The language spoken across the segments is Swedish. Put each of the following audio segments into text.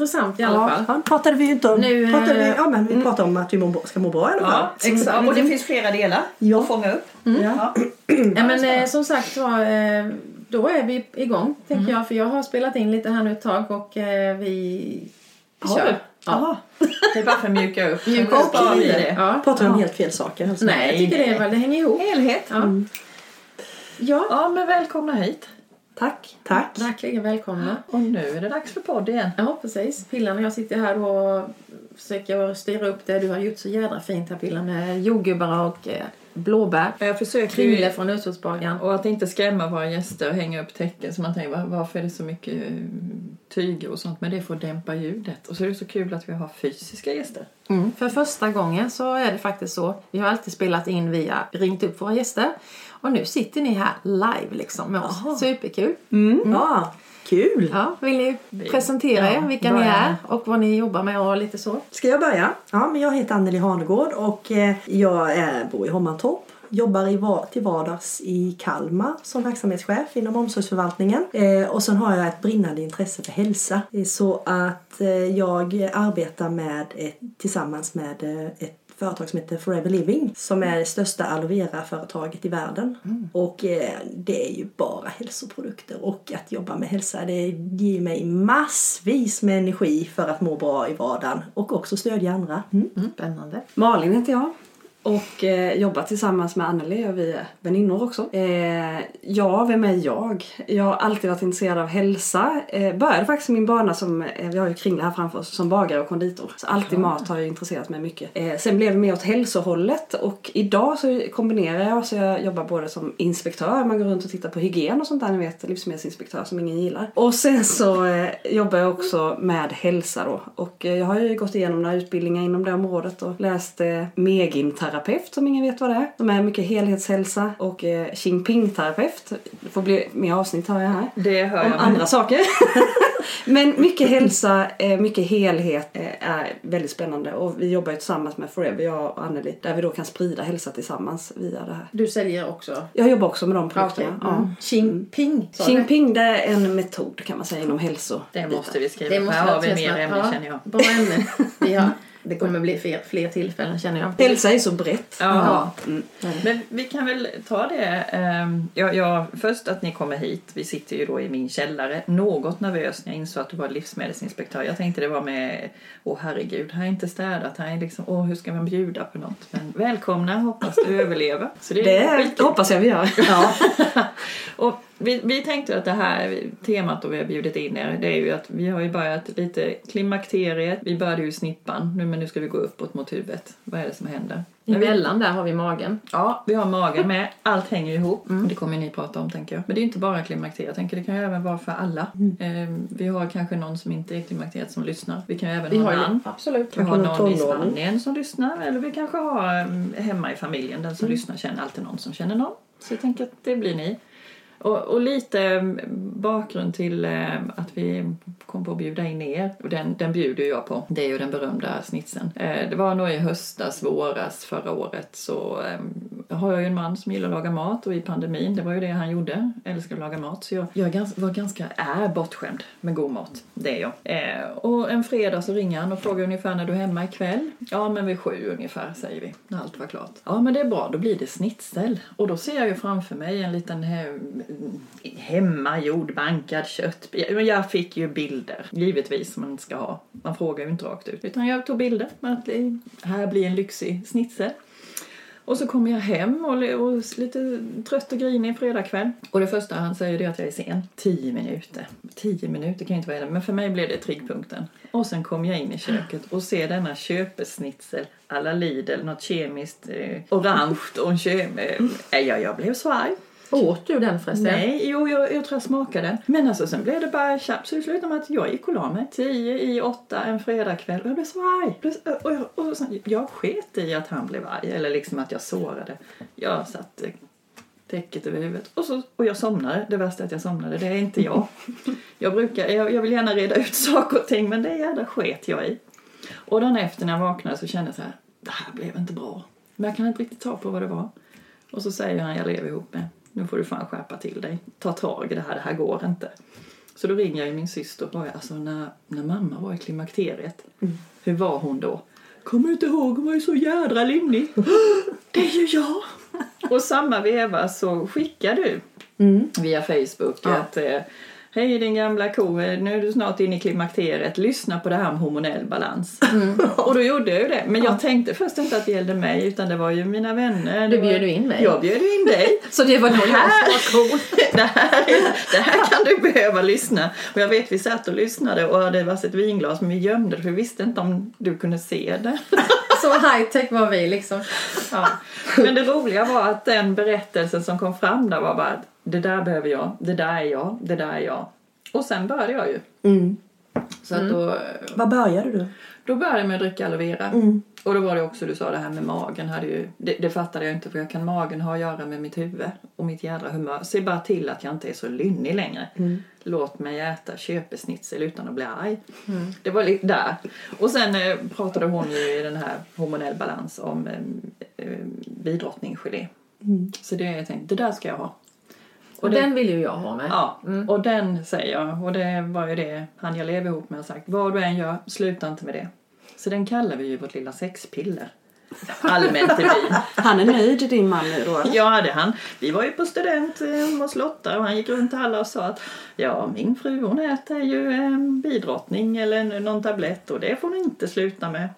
intressant i alla fall. Ja, pratade vi ju inte om. Nu, pratade vi, eh, ja, men vi pratade om att vi må, ska må bra i alla fall. Ja, exakt. Och det finns flera delar Ja. att fånga upp. Ja. Ja. Ja, men eh, som sagt var, eh, då är vi igång tänker Mm. jag. För jag har spelat in lite här nu ett tag och eh, vi, vi Har kör. du? Ja. Det är bara för att mjuka upp. Mjuka upp sparar vi det. Ja. Pratar om helt fel saker? Alltså. Nej, jag tycker det, är väl, det hänger ihop. Helhet. Ja. ja, Ja, men välkomna hit. Tack. Tack. verkligen välkomna. Och nu är det dags för podd igen. Ja, precis. Pillan och jag sitter här och försöker styra upp det du har gjort så jädra fint här Pillan med jordgubbar och eh, blåbär. Jag försöker Kringle ju... från Utsortsbagaren. Och att inte skrämma våra gäster och hänga upp tecken så man tänker "Va- varför är det så mycket eh, tyger och sånt. Men det får dämpa ljudet. Och så är det så kul att vi har fysiska gäster. Mm. För första gången så är det faktiskt så. Vi har alltid spelat in via ringt upp våra gäster. Och nu sitter ni här live liksom med oss. Jaha. Superkul. Ja, kul. Ja, vill ni presentera Ja, er, vilka ni börja. är och vad ni jobbar med och lite så? Ska jag börja? Ja, men jag heter Anneli Hanegård och eh, jag bor i Hommantorp. Jobbar i, va- till vardags i Kalmar som verksamhetschef inom omsorgsförvaltningen. Eh, och sen har jag ett brinnande intresse för hälsa. Eh, Så att eh, jag arbetar med ett, tillsammans med eh, ett företag som heter Forever Living som är det största aloe vera-företaget i världen. Och eh, det är ju bara hälsoprodukter och att jobba med hälsa det ger mig massvis med energi för att må bra i vardagen och också stödja andra. Mm. Spännande. Malin heter jag och eh, jobbar tillsammans med Anneli och vi är väninnor också. Eh, ja, vem är jag? Jag har alltid varit intresserad av hälsa. Eh, började faktiskt min bana som, eh, vi har ju Kringla här framför oss, som bagare och konditor. Så alltid mat har jag intresserat mig mycket. Eh, sen blev det mer åt hälsohållet och idag så kombinerar jag så jag jobbar både som inspektör, man går runt och tittar på hygien och sånt där, ni vet, livsmedelsinspektör som ingen gillar. Och sen så eh, jobbar jag också med hälsa då. Och eh, jag har ju gått igenom några utbildningar inom det området och läst eh, Megin-terapeut som ingen vet vad det är. De är mycket helhetshälsa och eh, Xing-Ping-terapeut. Det får bli mer avsnitt har jag här. Det hör Om jag. andra saker. Men mycket hälsa, eh, mycket helhet eh, är väldigt spännande och vi jobbar ju tillsammans med Forever, jag och Anneli, där vi då kan sprida hälsa tillsammans via det här. Du säljer också? Jag jobbar också med de produkterna. Ja. Mm. Xing Ping sa du? Xing-Ping det är en metod kan man säga inom hälso. Det måste vi skriva. Det måste Här har vi mer Ja, känner jag. Bra ämne. Vi har, det kommer bli fler, fler tillfällen känner jag. Hälsa är så brett. Ja. Mm. Men vi kan väl ta det. ehm, Ja, ja, först att ni kommer hit. Vi sitter ju då i min källare. Något nervös när jag insåg att du var livsmedelsinspektör. Jag tänkte det var med, åh herregud, här är inte städat. Här är liksom, åh hur ska man bjuda på något? Men välkomna, hoppas du överlever. Så det är Det hoppas jag vi gör. Ja. Och vi, vi tänkte att det här temat då vi har bjudit in er, det är ju att vi har ju börjat lite klimakteriet. Vi började ju i snippan, nu, men nu ska vi gå uppåt mot huvudet. Vad är det som händer? Emellan där har vi magen. Ja, vi har magen med. Allt hänger ihop. Det kommer ni prata om tänker jag. Men det är inte bara klimakteriet. Jag tänker det kan ju även vara för alla. Eh, vi har kanske någon som inte är klimakteriet som lyssnar. Vi kan ju även Vi ha ju, namn. absolut. Vi har någon någon i tonåring. Spanien som lyssnar. Eller vi kanske har um, hemma i familjen. Den som lyssnar känner alltid någon som känner någon. Så jag tänker att det blir ni. Och, och lite mm, bakgrund till eh, att vi kom på att bjuda in er. Och den, den bjuder jag på. Det är ju den berömda snitsen. Eh, det var nog i höstas, våras förra året så eh, har jag ju en man som gillar att laga mat och i pandemin, det var ju det han gjorde. Älskar att laga mat. Så jag, jag gans, var ganska, är bortskämd med god mat. Det är jag. Eh, och en fredag så ringer han och frågar ungefär när du är hemma ikväll. Ja, men vid sju ungefär säger vi, när allt var klart. Ja, men det är bra, då blir det snitsel. Och då ser jag ju framför mig en liten hemmagjord bankad kött... Jag fick ju bilder, givetvis, som man ska ha. Man frågar ju inte rakt ut. Utan jag tog bilder med att det här blir en lyxig snitsel. Och så kommer jag hem och, och lite trött och grinig fredag kväll. Och det första han säger är att jag är sen. Tio minuter. Tio minuter kan ju inte vara det, men för mig blev det triggpunkten. Och sen kom jag in i köket och ser denna köpesnitzel alla Lidl, något kemiskt eh, orange och en köp... Eh, jag, jag blev så arg. Åt du den förresten? Nej, jo, jag, jag tror jag smakade. Men alltså sen blev det bara tjafs. Så det slutade med att jag gick och la mig. Tio i åtta en fredagkväll och jag blev så arg. Så- Och jag, och sen, jag sket i att han blev arg, eller liksom att jag sårade. Jag satte täcket över huvudet och, så, och jag somnade. Det värsta är att jag somnade, det är inte jag. Jag, brukar, jag, jag vill gärna reda ut saker och ting men det jädra sket jag i. Och dagen efter när jag vaknade så kände jag så här, det här blev inte bra. Men jag kan inte riktigt ta på vad det var. Och så säger han jag lever ihop med, nu får du fan skärpa till dig. Ta tag i det här, det här går inte. Så då ringer jag min syster och frågar, alltså när, när mamma var i klimakteriet, hur var hon då? Kommer du inte ihåg, hon var ju så jädra lynnig. det är ju jag! och samma veva så skickar du via Facebook att eh, Hej din gamla ko, nu är du snart inne i klimakteriet. Lyssna på det här med hormonell balans. Och då gjorde jag ju det. Men jag tänkte först inte att det gällde mig utan det var ju mina vänner. Du bjöd in mig. Jag bjöd in dig. Så det var nog jag som var cool. det, här, det här kan du behöva lyssna. Och jag vet vi satt och lyssnade och hade varsitt vinglas men vi gömde det för vi visste inte om du kunde se det. Så high tech var vi liksom. Ja. Men det roliga var att den berättelsen som kom fram där var bara att det där behöver jag, det där är jag, det där är jag. Och sen började jag ju. Mm. Så att då, Vad började du? då började jag med att dricka aloe vera. Och då var det också, du sa det här med magen. Hade ju, det, det fattade jag inte för jag kan magen ha att göra med mitt huvud och mitt jädra humör. Se bara till att jag inte är så lynnig längre. Låt mig äta köpesnitzel utan att bli arg. Det var lite där. Och sen eh, pratade hon ju i den här hormonell balans om eh, eh, bidrottningsgelé. Så det jag tänkte, det där ska jag ha. Och det- den vill ju jag ha med. Ja, och den säger jag. Och det var ju det han jag lever ihop med har sagt. Vad du än gör, sluta inte med det. Så den kallar vi ju vårt lilla sexpiller. Allmänt i byn. Han är nöjd din man nu då? Ja, det han. Vi var ju på student eh, hos Lotta och han gick runt till alla och sa att ja, min fru hon äter ju eh, bidrottning eller någon tablett och det får hon inte sluta med.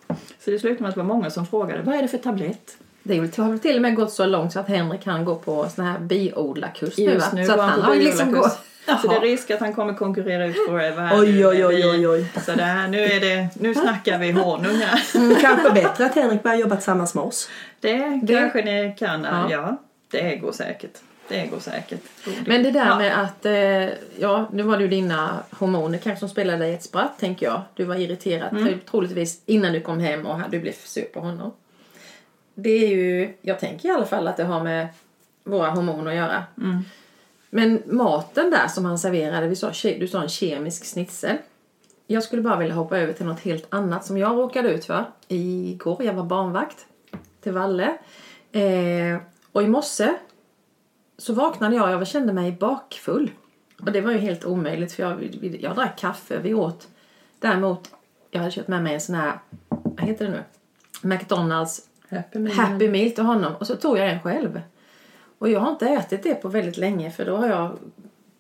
Så det slutade med att det var många som frågade vad är det för tablett? Det har väl till och med gått så långt så att Henrik kan gå på sån här biodlarkurs nu? Just nu Så att han han har liksom gått... Så det är risk att han kommer konkurrera ut Forever här Oj, oj, oj, oj, oj. Så det här, nu, är det, nu snackar vi honung här. Mm, kanske bättre att Henrik börjar jobba tillsammans med oss. Det, Det- kanske ni kan. Ja. Ja. det går säkert. Det går säkert. Men det där Ja. med att, eh, ja nu var det ju dina hormoner kanske som spelade dig ett spratt tänker jag. Du var irriterad Mm. troligtvis innan du kom hem och du blev sur på honom. Det är ju, jag tänker i alla fall att det har med våra hormoner att göra. Mm. Men maten där som han serverade, vi sa, du sa en kemisk snitsel. Jag skulle bara vilja hoppa över till något helt annat som jag råkade ut för igår. Jag var barnvakt till Valle. Eh, och i morse så vaknade jag och jag kände mig bakfull. Och det var ju helt omöjligt för jag, jag drack kaffe, vi åt. Däremot, jag hade köpt med mig en sån här, vad heter det nu? McDonalds Happy Meal. Happy Meal till honom och så tog jag en själv. Och jag har inte ätit det på väldigt länge för då har jag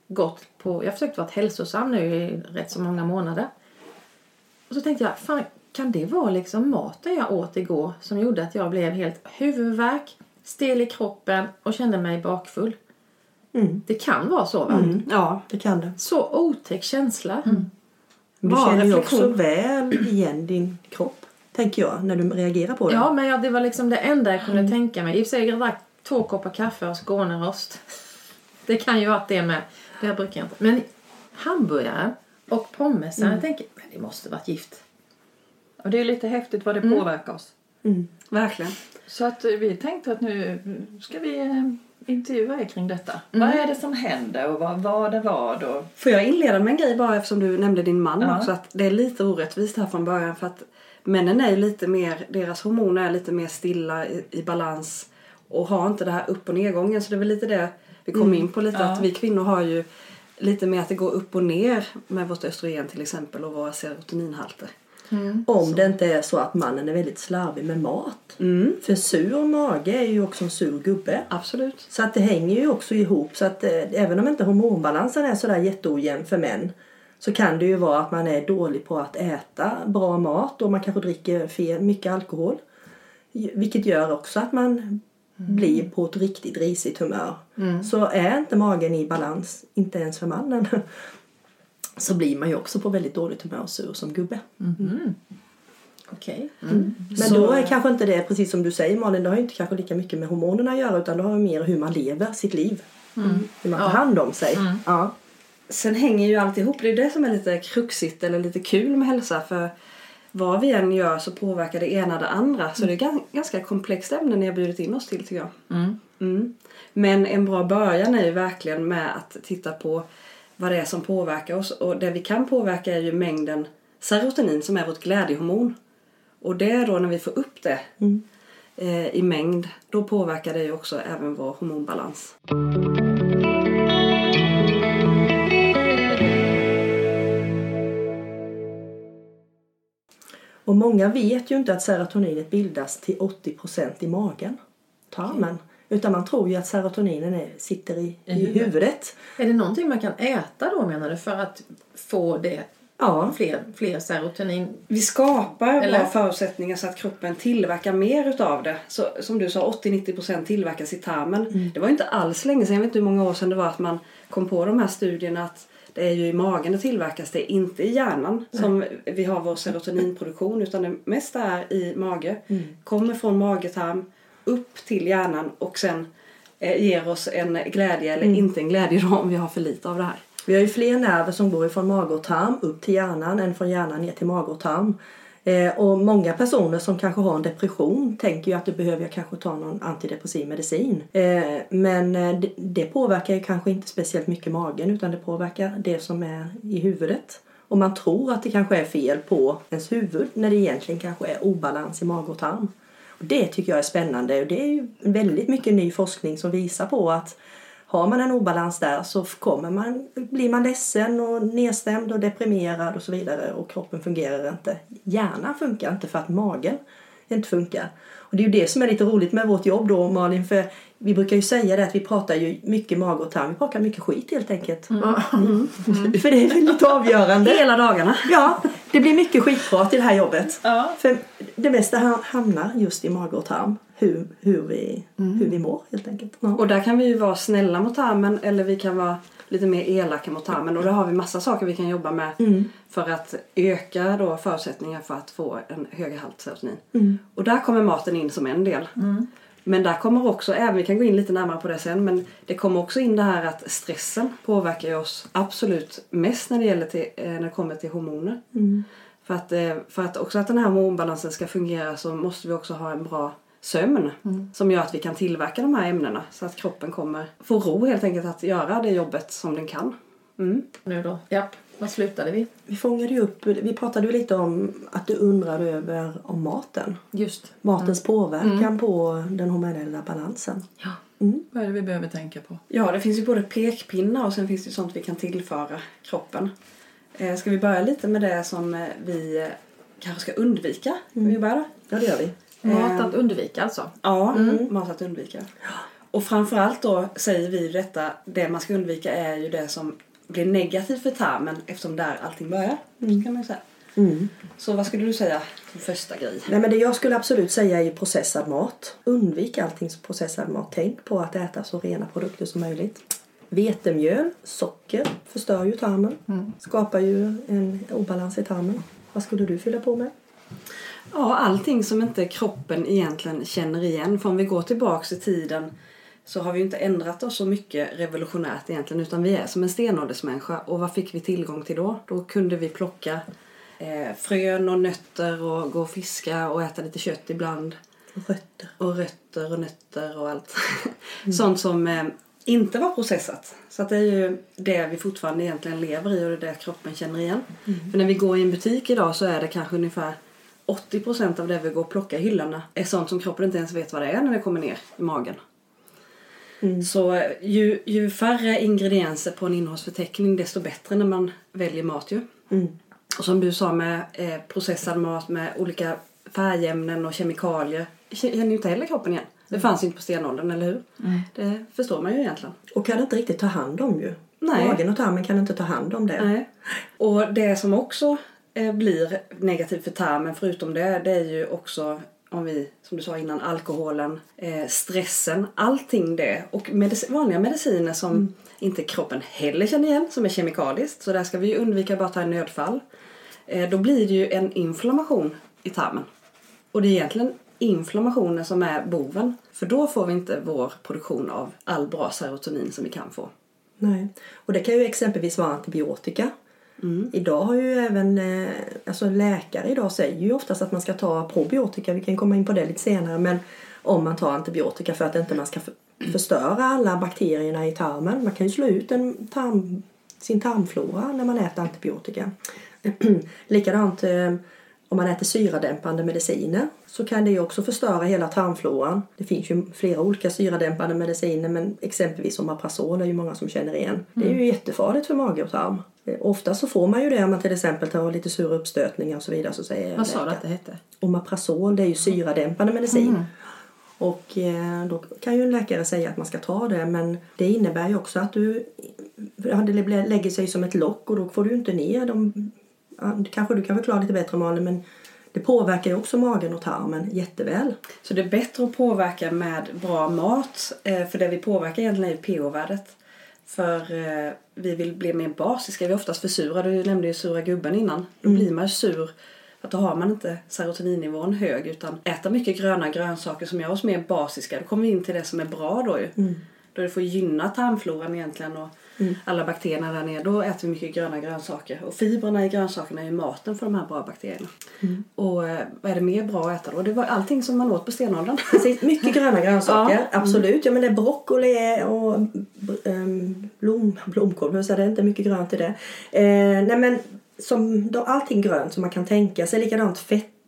gått på, jag har försökt vara hälsosam nu i rätt så många månader. Och så tänkte jag, fan kan det vara liksom maten jag åt igår som gjorde att jag blev helt huvudvärk, stel i kroppen och kände mig bakfull? Mm. Det kan vara så va? Ja. Det kan det. Så otäck känsla. Men du känner ju också väl igen din kropp, tänker jag, när du reagerar på det. Ja, men ja, det var liksom det enda jag kunde tänka mig. I och för sig, jag drack två koppar kaffe och Skånerost. Det kan ju vara det med. Det brukar jag inte. Men hamburgaren och pommesen, jag tänker, men det måste varit gift. Och det är lite häftigt vad det påverkar oss. Mm. Verkligen. Så att eh, vi tänkte att nu ska vi eh, intervjua er kring detta. Vad är det som händer och vad var det vad? Och... Får jag inleda med en grej bara eftersom du nämnde din man Ja. också att det är lite orättvist här från början för att männen är ju lite mer, deras hormoner är lite mer stilla i, i balans och har inte det här upp och nedgången så det är väl lite det vi kom in på lite Ja. att vi kvinnor har ju lite mer att det går upp och ner med vårt östrogen till exempel och våra serotoninhalter. Om det inte är så att mannen är väldigt slarvig med mat. För sur mage är ju också en sur gubbe. Absolut. Så att det hänger ju också ihop. Så att eh, även om inte hormonbalansen är sådär jätteojämn för män så kan det ju vara att man är dålig på att äta bra mat och man kanske dricker fel, mycket alkohol. Vilket gör också att man blir på ett riktigt risigt humör. Så är inte magen i balans, inte ens för mannen, så blir man ju också på väldigt dåligt humör och sur som gubbe. Okej. Men Så- då är kanske inte det, precis som du säger Malin, det har ju inte kanske lika mycket med hormonerna att göra utan det har mer hur man lever sitt liv. Hur man tar hand om sig. Ja. Sen hänger ju allt ihop. Det är det som är lite kruxigt eller lite kul med hälsa. För vad vi än gör så påverkar det ena det andra. Så det är gan- ganska komplext ämne ni har bjudit in oss till tycker jag. Mm. Men en bra början är ju verkligen med att titta på vad det är som påverkar oss. Och det vi kan påverka är ju mängden serotonin som är vårt glädjehormon. Och det är då när vi får upp det eh, i mängd, då påverkar det ju också även vår hormonbalans. Och många vet ju inte att serotoninet bildas till 80% i magen, tarmen. Utan man tror ju att serotoninen är, sitter i, i, huvudet. huvudet. Är det någonting man kan äta då menar du för att få det Ja, fler, fler serotonin? Vi skapar Eller? bra förutsättningar så att kroppen tillverkar mer utav det. Så, som du sa, 80-90% tillverkas i tarmen. Det var ju inte alls länge sedan, jag vet inte hur många år sedan det var att man kom på de här studierna att det är ju i magen det tillverkas, det är inte i hjärnan som vi har vår serotoninproduktion utan det mesta är i mage. Kommer från magetarm upp till hjärnan och sen eh, ger oss en glädje eller inte en glädje då om vi har för lite av det här. Vi har ju fler nerver som går från mage och tarm upp till hjärnan än från hjärnan ner till mage och tarm. Eh, och många personer som kanske har en depression tänker ju att du behöver jag kanske ta någon antidepressiv medicin. Eh, men eh, det, det påverkar ju kanske inte speciellt mycket magen utan det påverkar det som är i huvudet. Och man tror att det kanske är fel på ens huvud när det egentligen kanske är obalans i mage och tarm. Och det tycker jag är spännande och det är ju väldigt mycket ny forskning som visar på att har man en obalans där så kommer man, blir man ledsen och nedstämd och deprimerad och så vidare och kroppen fungerar inte. Hjärnan funkar inte för att magen inte funkar. Och det är ju det som är lite roligt med vårt jobb då Malin för vi brukar ju säga det att vi pratar ju mycket mage och tarm, vi pratar mycket skit helt enkelt. Mm. För det är väldigt avgörande. Hela dagarna. Ja, det blir mycket skitprat i det här jobbet. Ja. För det mesta ha- hamnar just i mage och tarm. Hur, hur, vi, hur vi mår helt enkelt. Ja. Och där kan vi ju vara snälla mot tarmen eller vi kan vara lite mer elaka mot tarmen. Och där har vi massa saker vi kan jobba med för att öka då förutsättningar för att få en högre halt serotonin. Och där kommer maten in som en del. Men där kommer också, även vi kan gå in lite närmare på det sen, men det kommer också in det här att stressen påverkar oss absolut mest när det gäller till, eh, när det kommer till hormoner. För, att, eh, för att också att den här hormonbalansen ska fungera så måste vi också ha en bra sömn som gör att vi kan tillverka de här ämnena så att kroppen kommer få ro helt enkelt att göra det jobbet som den kan. Mm. Nu då? Japp, var slutade vi? Vi fångade upp, vi pratade ju lite om att du undrade över om maten. Just. Matens påverkan på den hormonella balansen. Ja. Vad är det vi behöver tänka på? Ja, det finns ju både pekpinnar och sen finns det sånt vi kan tillföra kroppen. Eh, ska vi börja lite med det som eh, vi eh, kanske ska undvika? Ska vi börja då? Ja, det gör vi. Mat att undvika alltså. Ja, mat att undvika. Och framförallt då säger vi detta, det man ska undvika är ju det som blir negativt för tarmen eftersom där allting börjar. Kan man säga. Mm. Så vad skulle du säga som första grej? Nej, men det jag skulle absolut säga är processad mat. Undvik allting som processad mat. Tänk på att äta så rena produkter som möjligt. Vetemjöl, socker förstör ju tarmen. Skapar ju en obalans i tarmen. Vad skulle du fylla på med? Ja, allting som inte kroppen egentligen känner igen. För om vi går tillbaks i tiden så har vi ju inte ändrat oss så mycket revolutionärt egentligen utan vi är som en stenåldersmänniska. Och vad fick vi tillgång till då? Då kunde vi plocka eh, frön och nötter och gå och fiska och äta lite kött ibland. Rötter. Och rötter och nötter och allt. Sånt som eh, inte var processat. Så att det är ju det vi fortfarande egentligen lever i och det är det kroppen känner igen. För när vi går i en butik idag så är det kanske ungefär 80% av det vi går och plockar i hyllorna är sånt som kroppen inte ens vet vad det är när det kommer ner i magen. Så eh, ju, ju färre ingredienser på en innehållsförteckning desto bättre när man väljer mat ju. Och som du sa med eh, processad mat med olika färgämnen och kemikalier känner ju inte heller kroppen igen. Det fanns ju inte på stenåldern, eller hur? Det förstår man ju egentligen. Och kan inte riktigt ta hand om ju. Nej. Magen och tarmen kan inte ta hand om det. Nej. Och det som också eh, blir negativt för tarmen förutom det, det är ju också om vi, som du sa innan, alkoholen, eh, stressen, allting det. Och medic- vanliga mediciner som inte kroppen heller känner igen, som är kemikaliskt. Så där ska vi ju undvika bara ta i nödfall. Eh, då blir det ju en inflammation i tarmen. Och det är egentligen inflammationen som är boven. För då får vi inte vår produktion av all bra serotonin som vi kan få. Nej. Och det kan ju exempelvis vara antibiotika. Mm. Idag har ju även eh, alltså läkare idag säger ju oftast att man ska ta probiotika. Vi kan komma in på det lite senare. Men om man tar antibiotika för att inte man ska förstöra alla bakterierna i tarmen. Man kan ju slå ut en tarm, sin tarmflora när man äter antibiotika. Likadant eh, om man äter syradämpande mediciner så kan det också förstöra hela tarmfloran. Det finns ju flera olika syradämpande mediciner men exempelvis Omeprazol är ju många som känner igen. Det är ju jättefarligt för mage och tarm. Eh, Ofta så får man ju det om man till exempel tar lite sura uppstötningar och så vidare. Så säger Vad sa du att det hette? Omeprazol det är ju syradämpande medicin. Och eh, då kan ju en läkare säga att man ska ta det men det innebär ju också att du det lä- lägger sig som ett lock och då får du inte ner de... Kanske du kan förklara lite bättre Malin men det påverkar ju också magen och tarmen jätteväl. Så det är bättre att påverka med bra mat. eh, För det vi påverkar egentligen är pH-värdet. För eh, vi vill bli mer basiska. Vi är oftast för sura. Du nämnde ju sura gubben innan. Då blir man sur. Att då har man inte serotoninnivån hög. Utan äta mycket gröna grönsaker som gör oss mer basiska. Då kommer vi in till det som är bra då ju. Då det får gynna tarmfloran egentligen. Och alla bakterierna där nere. Då äter vi mycket gröna grönsaker. Och fibrerna i grönsakerna är ju maten för de här bra bakterierna. Och eh, vad är det mer bra att äta då? Det var allting som man åt på stenåldern. Precis, mycket gröna grönsaker, Ja. absolut. Ja, men det är broccoli och um, blom, blomkål, så är det inte mycket grönt i det. Eh, nej men som då, allting grönt som man kan tänka sig. Likadant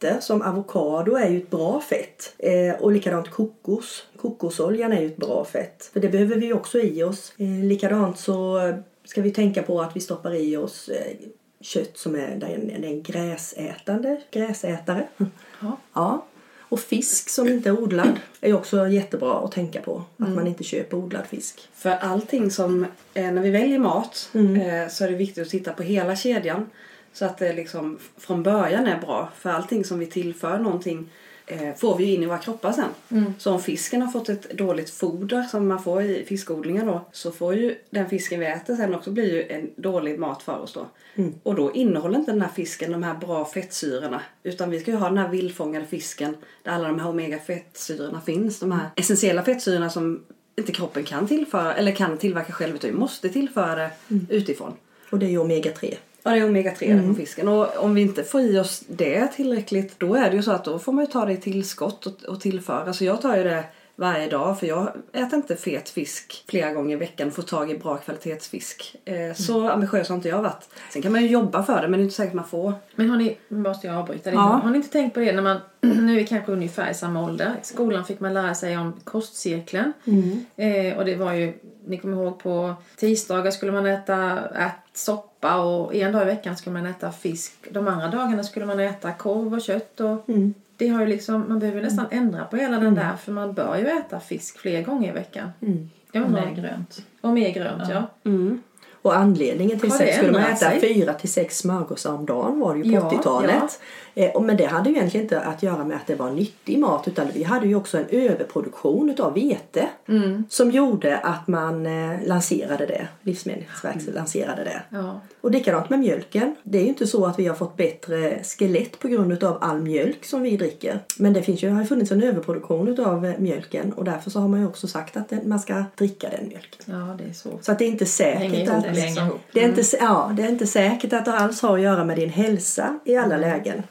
fetter som avokado är ju ett bra fett. Eh, och likadant kokos. Kokosoljan är ju ett bra fett. För det behöver vi också i oss. Eh, likadant så ska vi tänka på att vi stoppar i oss eh, kött som är, det är en, det är en gräsätande gräsätare. Ja. Ja. Och fisk som inte är odlad är också jättebra att tänka på. Att man inte köper odlad fisk. För allting som, eh, när vi väljer mat eh, så är det viktigt att titta på hela kedjan. Så att det liksom från början är bra. För allting som vi tillför någonting eh, får vi ju in i våra kroppar sen. Så om fisken har fått ett dåligt foder som man får i fiskodlingar då. Så får ju den fisken vi äter sen också bli ju en dålig mat för oss då. Och då innehåller inte den här fisken de här bra fettsyrorna. Utan vi ska ju ha den här vildfångade fisken där alla de här omega-fettsyrorna finns. De här essentiella fettsyrorna som inte kroppen kan tillföra eller kan tillverka själv utan vi måste tillföra det utifrån. Och det är ju omega-3. Ja, det är omega-3 på fisken. Och om vi inte får i oss det tillräckligt då är det ju så att då får man ju ta det i tillskott och, och tillföra. Så jag tar ju det varje dag för jag äter inte fet fisk flera gånger i veckan och får tag i bra kvalitetsfisk. Eh, så ambitiös har inte jag varit. Sen kan man ju jobba för det men det är inte säkert man får. Men har ni, måste jag avbryta dig. Ja. Har ni inte tänkt på det när man, nu är vi kanske ungefär i samma ålder. I skolan fick man lära sig om kostcirkeln. Eh, och det var ju, ni kommer ihåg på tisdagar skulle man äta ät, soppa och en dag i veckan skulle man äta fisk. De andra dagarna skulle man äta korv och kött och det har ju liksom, man behöver nästan ändra på hela den där för man bör ju äta fisk fler gånger i veckan. Jag Och mer grönt. Och mer grönt ja. Och anledningen till sex skulle man äta sig? fyra till sex smörgåsar om dagen var det ju på Ja, 80-talet. Eh, men det hade ju egentligen inte att göra med att det var nyttig mat utan vi hade ju också en överproduktion utav vete Mm. som gjorde att man eh, lanserade det. Livsmedelsverket lanserade det. ja. Och likadant med mjölken. Det är ju inte så att vi har fått bättre skelett på grund utav all mjölk som vi dricker. Men det finns ju, har ju funnits en överproduktion utav eh, mjölken och därför så har man ju också sagt att man ska dricka den mjölken. Ja, det är svårt. Så att det är inte säkert att... det liksom. är, inte, sä- ja, det är inte säkert att det alls har att göra med din hälsa i alla lägen.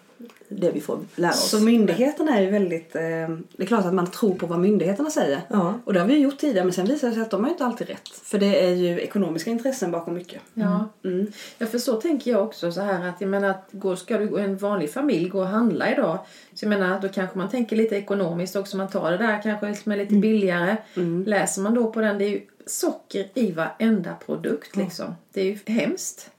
Det vi får lära oss. Så myndigheterna är ju väldigt... Eh, det är klart att man tror på vad myndigheterna säger. Ja. Och det har vi ju gjort tidigare men sen visar det sig att de har inte alltid rätt. För det är ju ekonomiska intressen bakom mycket. Ja. Mm. ja, för så tänker jag också så här att jag menar att går, ska du en vanlig familj gå och handla idag så jag menar då kanske man tänker lite ekonomiskt också man tar det där kanske som är lite billigare. Läser man då på den det är ju socker i varenda produkt liksom. Det är ju hemskt.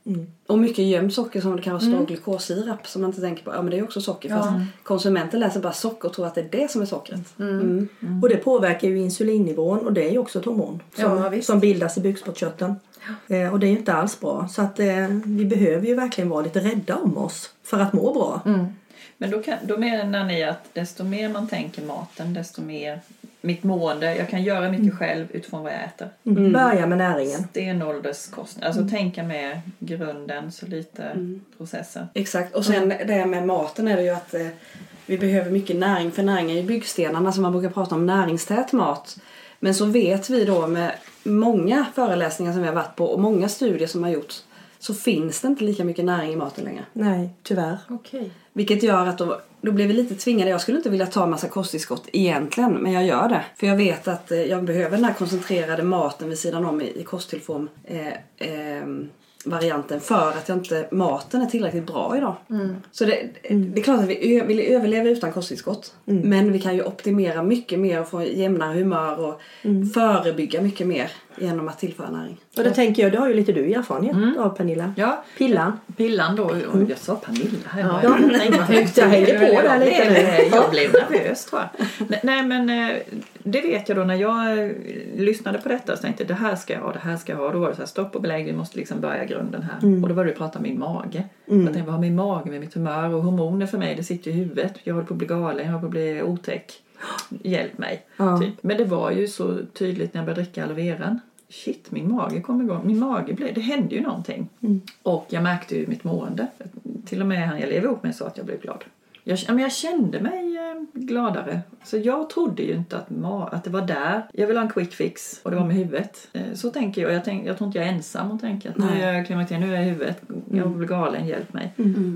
Och mycket gömt socker som det kan vara står glukossirap som man inte tänker på. Ja men det är ju också socker. Fast konsumenten läser bara socker och tror att det är det som är sockret. Mm. Och det påverkar ju insulinnivån och det är ju också ett hormon som, Ja, som bildas i bukspottkörteln. Eh, och det är ju inte alls bra. Så att eh, vi behöver ju verkligen vara lite rädda om oss för att må bra. Men då, kan, då menar ni att desto mer man tänker maten, desto mer mitt mående. Jag kan göra mycket själv utifrån vad jag äter. Mm. Börja med näringen. Stenålderskost. Alltså tänka med grunden så lite processer. Exakt. Och sen det med maten är det ju att eh, vi behöver mycket näring. För näring är ju byggstenarna som man brukar prata om näringstät mat. Men så vet vi då med många föreläsningar som vi har varit på och många studier som har gjorts så finns det inte lika mycket näring i maten längre. Nej, tyvärr. Okej. Vilket gör att då, då blir vi lite tvingade. Jag skulle inte vilja ta massa kosttillskott egentligen, men jag gör det. För jag vet att eh, jag behöver den här koncentrerade maten vid sidan om i, i kosttillform. Eh, eh, varianten för att jag inte, maten är tillräckligt bra idag. Så det, det är klart att vi ö- vill överleva utan kosttillskott. Men vi kan ju optimera mycket mer och få jämnare humör och förebygga mycket mer genom att tillföra näring. Och det tänker jag, det har ju lite du erfarenhet av Pernilla. Ja, Pillan. pillan då. Och jag sa Pernilla här. Ja, Jag- jag hänger på där lite nu. blev, jag blev nervös tror jag. Nej, men eh, det vet jag då när jag eh, lyssnade på detta så tänkte jag det här ska jag ha, det här ska jag ha. Då var det så här stopp och belägg, vi måste liksom börja grunden här. Mm. Och då var det att prata om min mage. Jag tänkte vad har min mage med mitt humör och hormoner för mig det sitter i huvudet. Jag håller på att bli galen, jag håller på att bli otäck. Hjälp mig. Ja. Typ. Men det var ju så tydligt när jag började dricka aloe veran. Shit, min mage kom igång. Min mage blev, det hände ju någonting. Och jag märkte ju mitt mående. Till och med han jag lever ihop med sa att jag blev glad. Jag, ja, men jag kände mig eh, gladare. Så jag trodde ju inte att, ma- att det var där. Jag vill ha en quick fix och det var med huvudet. Eh, så tänker jag. Jag, tänk, jag tror inte jag är ensam och tänker att nu är jag klimakteriet, nu är jag i huvudet. Jag blir galen, hjälp mig.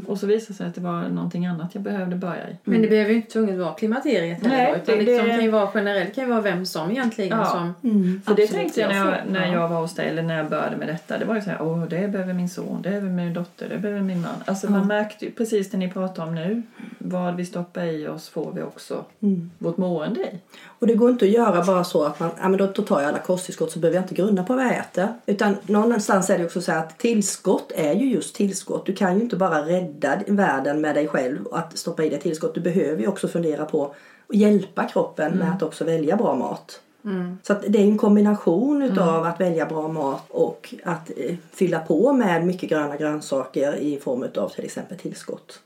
Och så visade det sig att det var någonting annat jag behövde börja i. Men det behöver ju inte tvunget vara klimakteriet heller Nej, då, utan det- liksom det- kan ju vara generellt, kan ju vara vem som egentligen Ja. som... För det tänkte jag när jag när ja. jag var hos dig, eller när jag började med detta. Det var ju så här, åh det behöver min son, det behöver min dotter, det behöver min man. Alltså man märkte ju precis det ni pratar om nu. Vad vi stoppar i oss får vi också vårt mående i. Och det går inte att göra bara så att man, ja men då då tar jag alla kosttillskott så behöver jag inte grunna på vad jag äter. Utan någonstans är det också så att tillskott är ju just tillskott. Du kan ju inte bara rädda världen med dig själv och att stoppa i dig tillskott. Du behöver ju också fundera på att hjälpa kroppen med att också välja bra mat. Så att det är en kombination utav att välja bra mat och att eh, fylla på med mycket gröna grönsaker i form utav till exempel tillskott.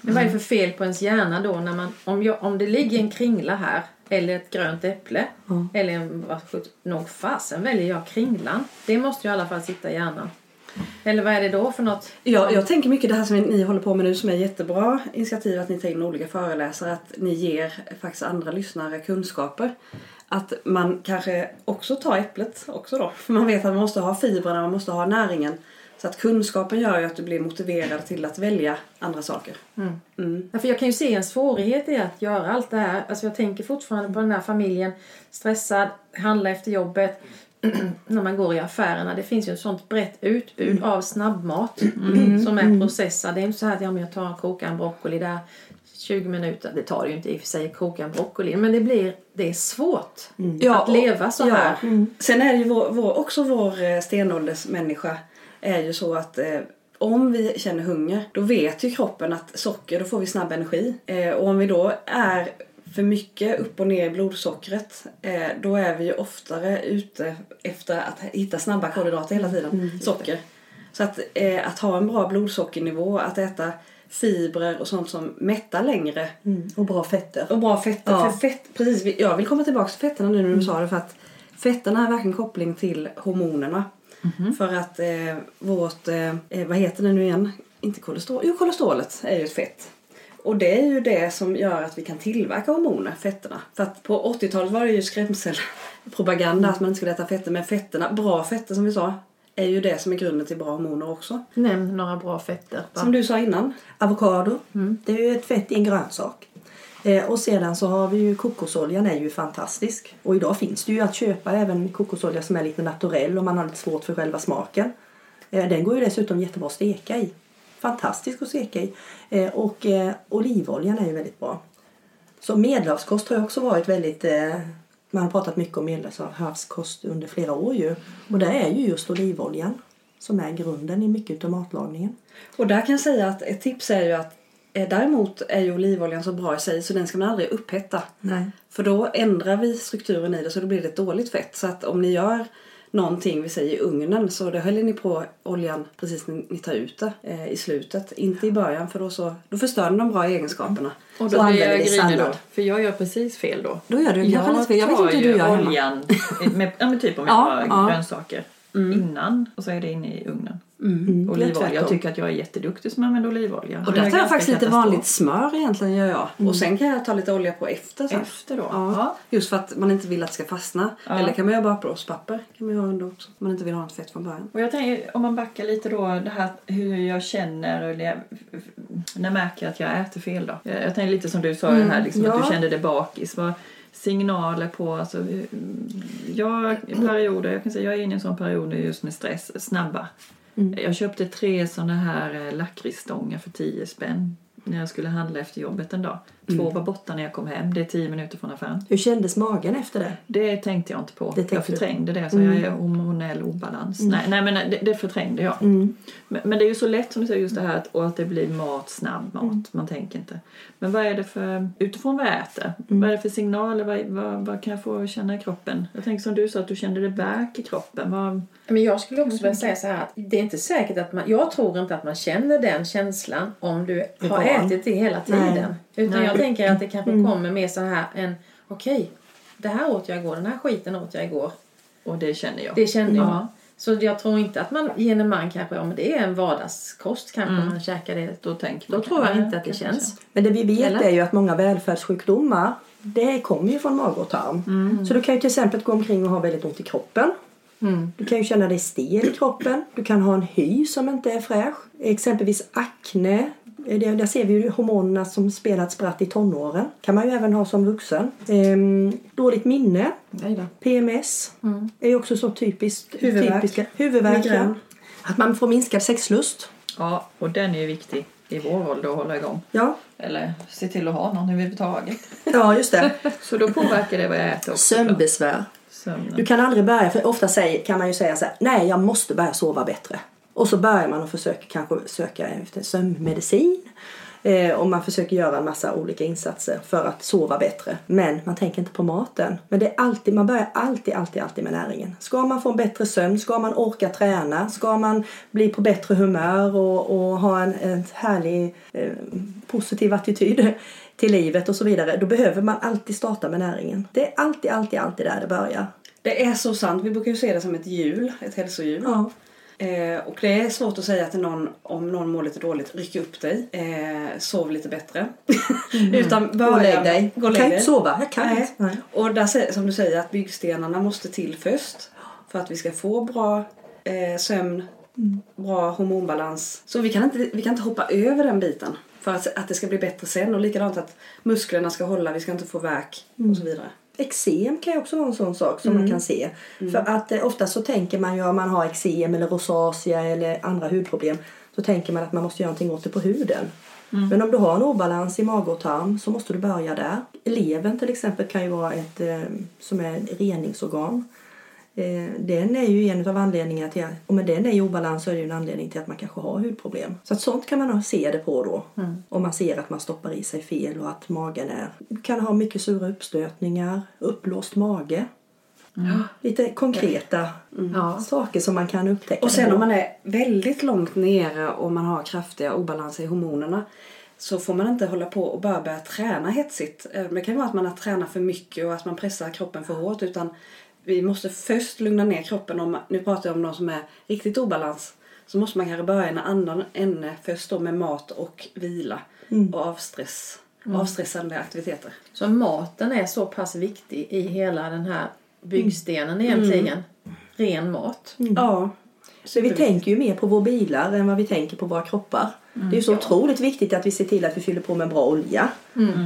Men vad är det för fel på ens hjärna då när man, om, jag, om det ligger en kringla här eller ett grönt äpple eller en, nog fasen väljer jag kringlan. Det måste ju i alla fall sitta i hjärnan. Eller vad är det då för något? Jag, jag tänker mycket det här som ni håller på med nu som är jättebra initiativ att ni tar in olika föreläsare att ni ger faktiskt andra lyssnare kunskaper. Att man kanske också tar äpplet också då. För man vet att man måste ha fibrerna, man måste ha näringen. Så att kunskapen gör ju att du blir motiverad till att välja andra saker. Mm. Ja, för jag kan ju se en svårighet i att göra allt det här. Alltså jag tänker fortfarande på den här familjen. Stressad, handla efter jobbet. när man går i affärerna. Det finns ju ett sånt brett utbud av snabbmat som är processad. Det är inte så här att ja, jag tar en koka en broccoli där 20 minuter. Det tar det ju inte i och för sig att koka en broccoli. Men det blir det är svårt Ja, att leva så ja. här. Sen är det ju vår, vår, också vår eh, stenåldersmänniska är ju så att eh, om vi känner hunger då vet ju kroppen att socker, då får vi snabb energi. Eh, och om vi då är för mycket upp och ner i blodsockret eh, då är vi ju oftare ute efter att hitta snabba kolhydrater hela tiden. Socker. Så att, eh, att ha en bra blodsockernivå, att äta fibrer och sånt som mättar längre Mm. Och bra fetter. och bra fetter. Ja. För fett, precis, vi- jag vill komma tillbaka till fetterna nu när du sa det för att fetterna har verkligen koppling till hormonerna. För att eh, vårt, eh, eh, vad heter det nu igen? Inte kolesterol, jo kolesterolet är ju ett fett. Och det är ju det som gör att vi kan tillverka hormoner, fetterna. För att på 80-talet var det ju skrämselpropaganda att man inte skulle äta fetter. Men fetterna, bra fetter som vi sa, är ju det som är grunden till bra hormoner också. Nämn några bra fetter. va? Som du sa innan. Avokado, det är ju ett fett i en grönsak. Eh, och sedan så har vi ju kokosoljan är ju fantastisk. Och idag finns det ju att köpa även kokosolja som är lite naturell om man har lite svårt för själva smaken. Eh, den går ju dessutom jättebra att steka i. Fantastisk att steka i. Eh, och eh, olivoljan är ju väldigt bra. Så medelhavskost har ju också varit väldigt... Eh, man har pratat mycket om medelhavskost under flera år ju. Och det är ju just olivoljan som är grunden i mycket av matlagningen. Och där kan jag säga att ett tips är ju att däremot är ju olivoljan så bra i sig så den ska man aldrig upphetta. Nej. För då ändrar vi strukturen i det så då blir det ett dåligt fett. Så att om ni gör någonting, vi säger i ugnen, så då häller ni på oljan precis när ni tar ut det eh, i slutet. Inte i början för då, så, då förstör den de bra egenskaperna. Och då blir jag sallad. För jag gör precis fel då. Då gör du kanske lite fel. Jag vet inte hur du gör hemma. oljan, med, ja, men typ om jag Ja, har ja. grönsaker innan och så är det inne i ugnen. Mm, Olivolja. tvärtom. Jag tycker att jag är jätteduktig som använder olivolja. Och det är där tar jag faktiskt lite vanligt smör egentligen gör jag. Och sen kan jag ta lite olja på efter sen. Efter då? Ja. Ja. Just för att man inte vill att det ska fastna. Ja. Eller kan man göra rostpapper. Kan man göra ändå också. Om man inte vill ha något fett från början. Och jag tänker, om man backar lite då, det här hur jag känner och det, när jag märker att jag äter fel då. Jag, jag tänker lite som du sa det här, liksom, att ja. du kände det bakis. Vad, signaler på, alltså, jag perioder, jag kan säga jag är inne i en sån period just med stress, snabba. Mm. Jag köpte tre såna här eh, lakritsstångar för 10 spänn när jag skulle handla efter jobbet en dag. Två var borta när jag kom hem. Det är 10 minuter från affären. Hur kändes magen efter det? Det tänkte jag inte på. Det jag du förträngde det, så jag är hormonell obalans. Nej, nej, men det, det förträngde jag. Men, men det är ju så lätt som du säger just det här att, och att det blir mat, snabb mat. Man tänker inte. Men vad är det för, utifrån vad jag äter, vad är det för signaler? Vad, vad, vad kan jag få känna i kroppen? Jag tänker som du sa att du kände det värk i kroppen. Vad, Men jag skulle också vilja säga så här att det är inte säkert att man, jag tror inte att man känner den känslan om du har ätit det hela tiden. Nej. Utan Nej. jag tänker att det kanske kommer med så här en, okej, det här åt jag igår, den här skiten åt jag igår. och det känner jag. Det kände jag. Ja. Så jag tror inte att man genom man kanske, ja men det är en vardagskost kanske Mm. man käkar det. Då tänker Då tror jag inte att det känns. Men det vi vet Eller? är ju att många välfärdssjukdomar det kommer ju från mage och tarm. Mm. Så du kan ju till exempel gå omkring och ha väldigt ont i kroppen. Mm. Du kan ju känna dig stel i kroppen. Du kan ha en hy som inte är fräsch. Exempelvis akne. Det, där ser vi ju hormonerna som spelar ett spratt i tonåren. kan man ju även ha som vuxen. Ehm, dåligt minne. Nej då. PMS Mm. är ju också så typiskt. Huvudvärk. Typiska. Huvudvärk. ja. Att man får minskad sexlust. Ja, och den är ju viktig i vår ålder att hålla igång. Ja, Eller se till att ha någon överhuvudtaget. ja just det. Så då påverkar det vad jag äter också. Sömnbesvär. Sömnen. Du kan aldrig börja, för ofta säger, kan man ju säga så här, nej jag måste börja sova bättre. Och så börjar man och försöker kanske söka efter sömnmedicin. Eh, och man försöker göra en massa olika insatser för att sova bättre. Men man tänker inte på maten. Men det är alltid, man börjar alltid, alltid, alltid med näringen. Ska man få en bättre sömn, ska man orka träna, ska man bli på bättre humör och, och ha en, en härlig eh, positiv attityd till livet och så vidare. Då behöver man alltid starta med näringen. Det är alltid, alltid, alltid där det börjar. Det är så sant. Vi brukar ju se det som ett hjul, ett hälsohjul. Ja. Eh, och det är svårt att säga till någon om någon mår lite dåligt, ryck upp dig, eh, sov lite bättre. Utan börja, Gå och lägg dig. Gå och jag kan lägg inte dig. sova. Jag kan inte. Nej. Och där, som du säger att byggstenarna måste till först. För att vi ska få bra eh, sömn, bra hormonbalans. Så vi kan, inte, vi kan inte hoppa över den biten. För att, att det ska bli bättre sen. Och likadant att musklerna ska hålla, vi ska inte få värk och så vidare. Eksem kan ju också vara en sån sak som man kan se. För att eh, ofta så tänker man ju om man har eksem eller rosacea eller andra hudproblem så tänker man att man måste göra någonting åt det på huden. Men om du har en obalans i mage och tarm så måste du börja där. Levern till exempel kan ju vara ett eh, som är reningsorgan. Eh, den är ju en av anledningarna till att, med den är i obalans så är det ju en anledning till att man kanske har hudproblem. Så att sånt kan man se det på då. Om man ser att man stoppar i sig fel och att magen är... Kan ha mycket sura uppstötningar, uppblåst mage. Lite konkreta Ja. saker som man kan upptäcka. Och sen om man är väldigt långt nere och man har kraftiga obalanser i hormonerna så får man inte hålla på och bara börja träna hetsigt. Eh, Det kan vara att man har tränat för mycket och att man pressar kroppen för hårt utan vi måste först lugna ner kroppen. Om, nu pratar jag om de som är riktigt obalans. Så måste man kanske börja i en annan ämne först då med mat och vila och avstress. Avstressande aktiviteter. Så maten är så pass viktig i hela den här byggstenen egentligen. Ren mat. Ja. Så vi tänker ju mer på våra bilar än vad vi tänker på våra kroppar. Mm. Det är ju så otroligt viktigt att vi ser till att vi fyller på med bra olja.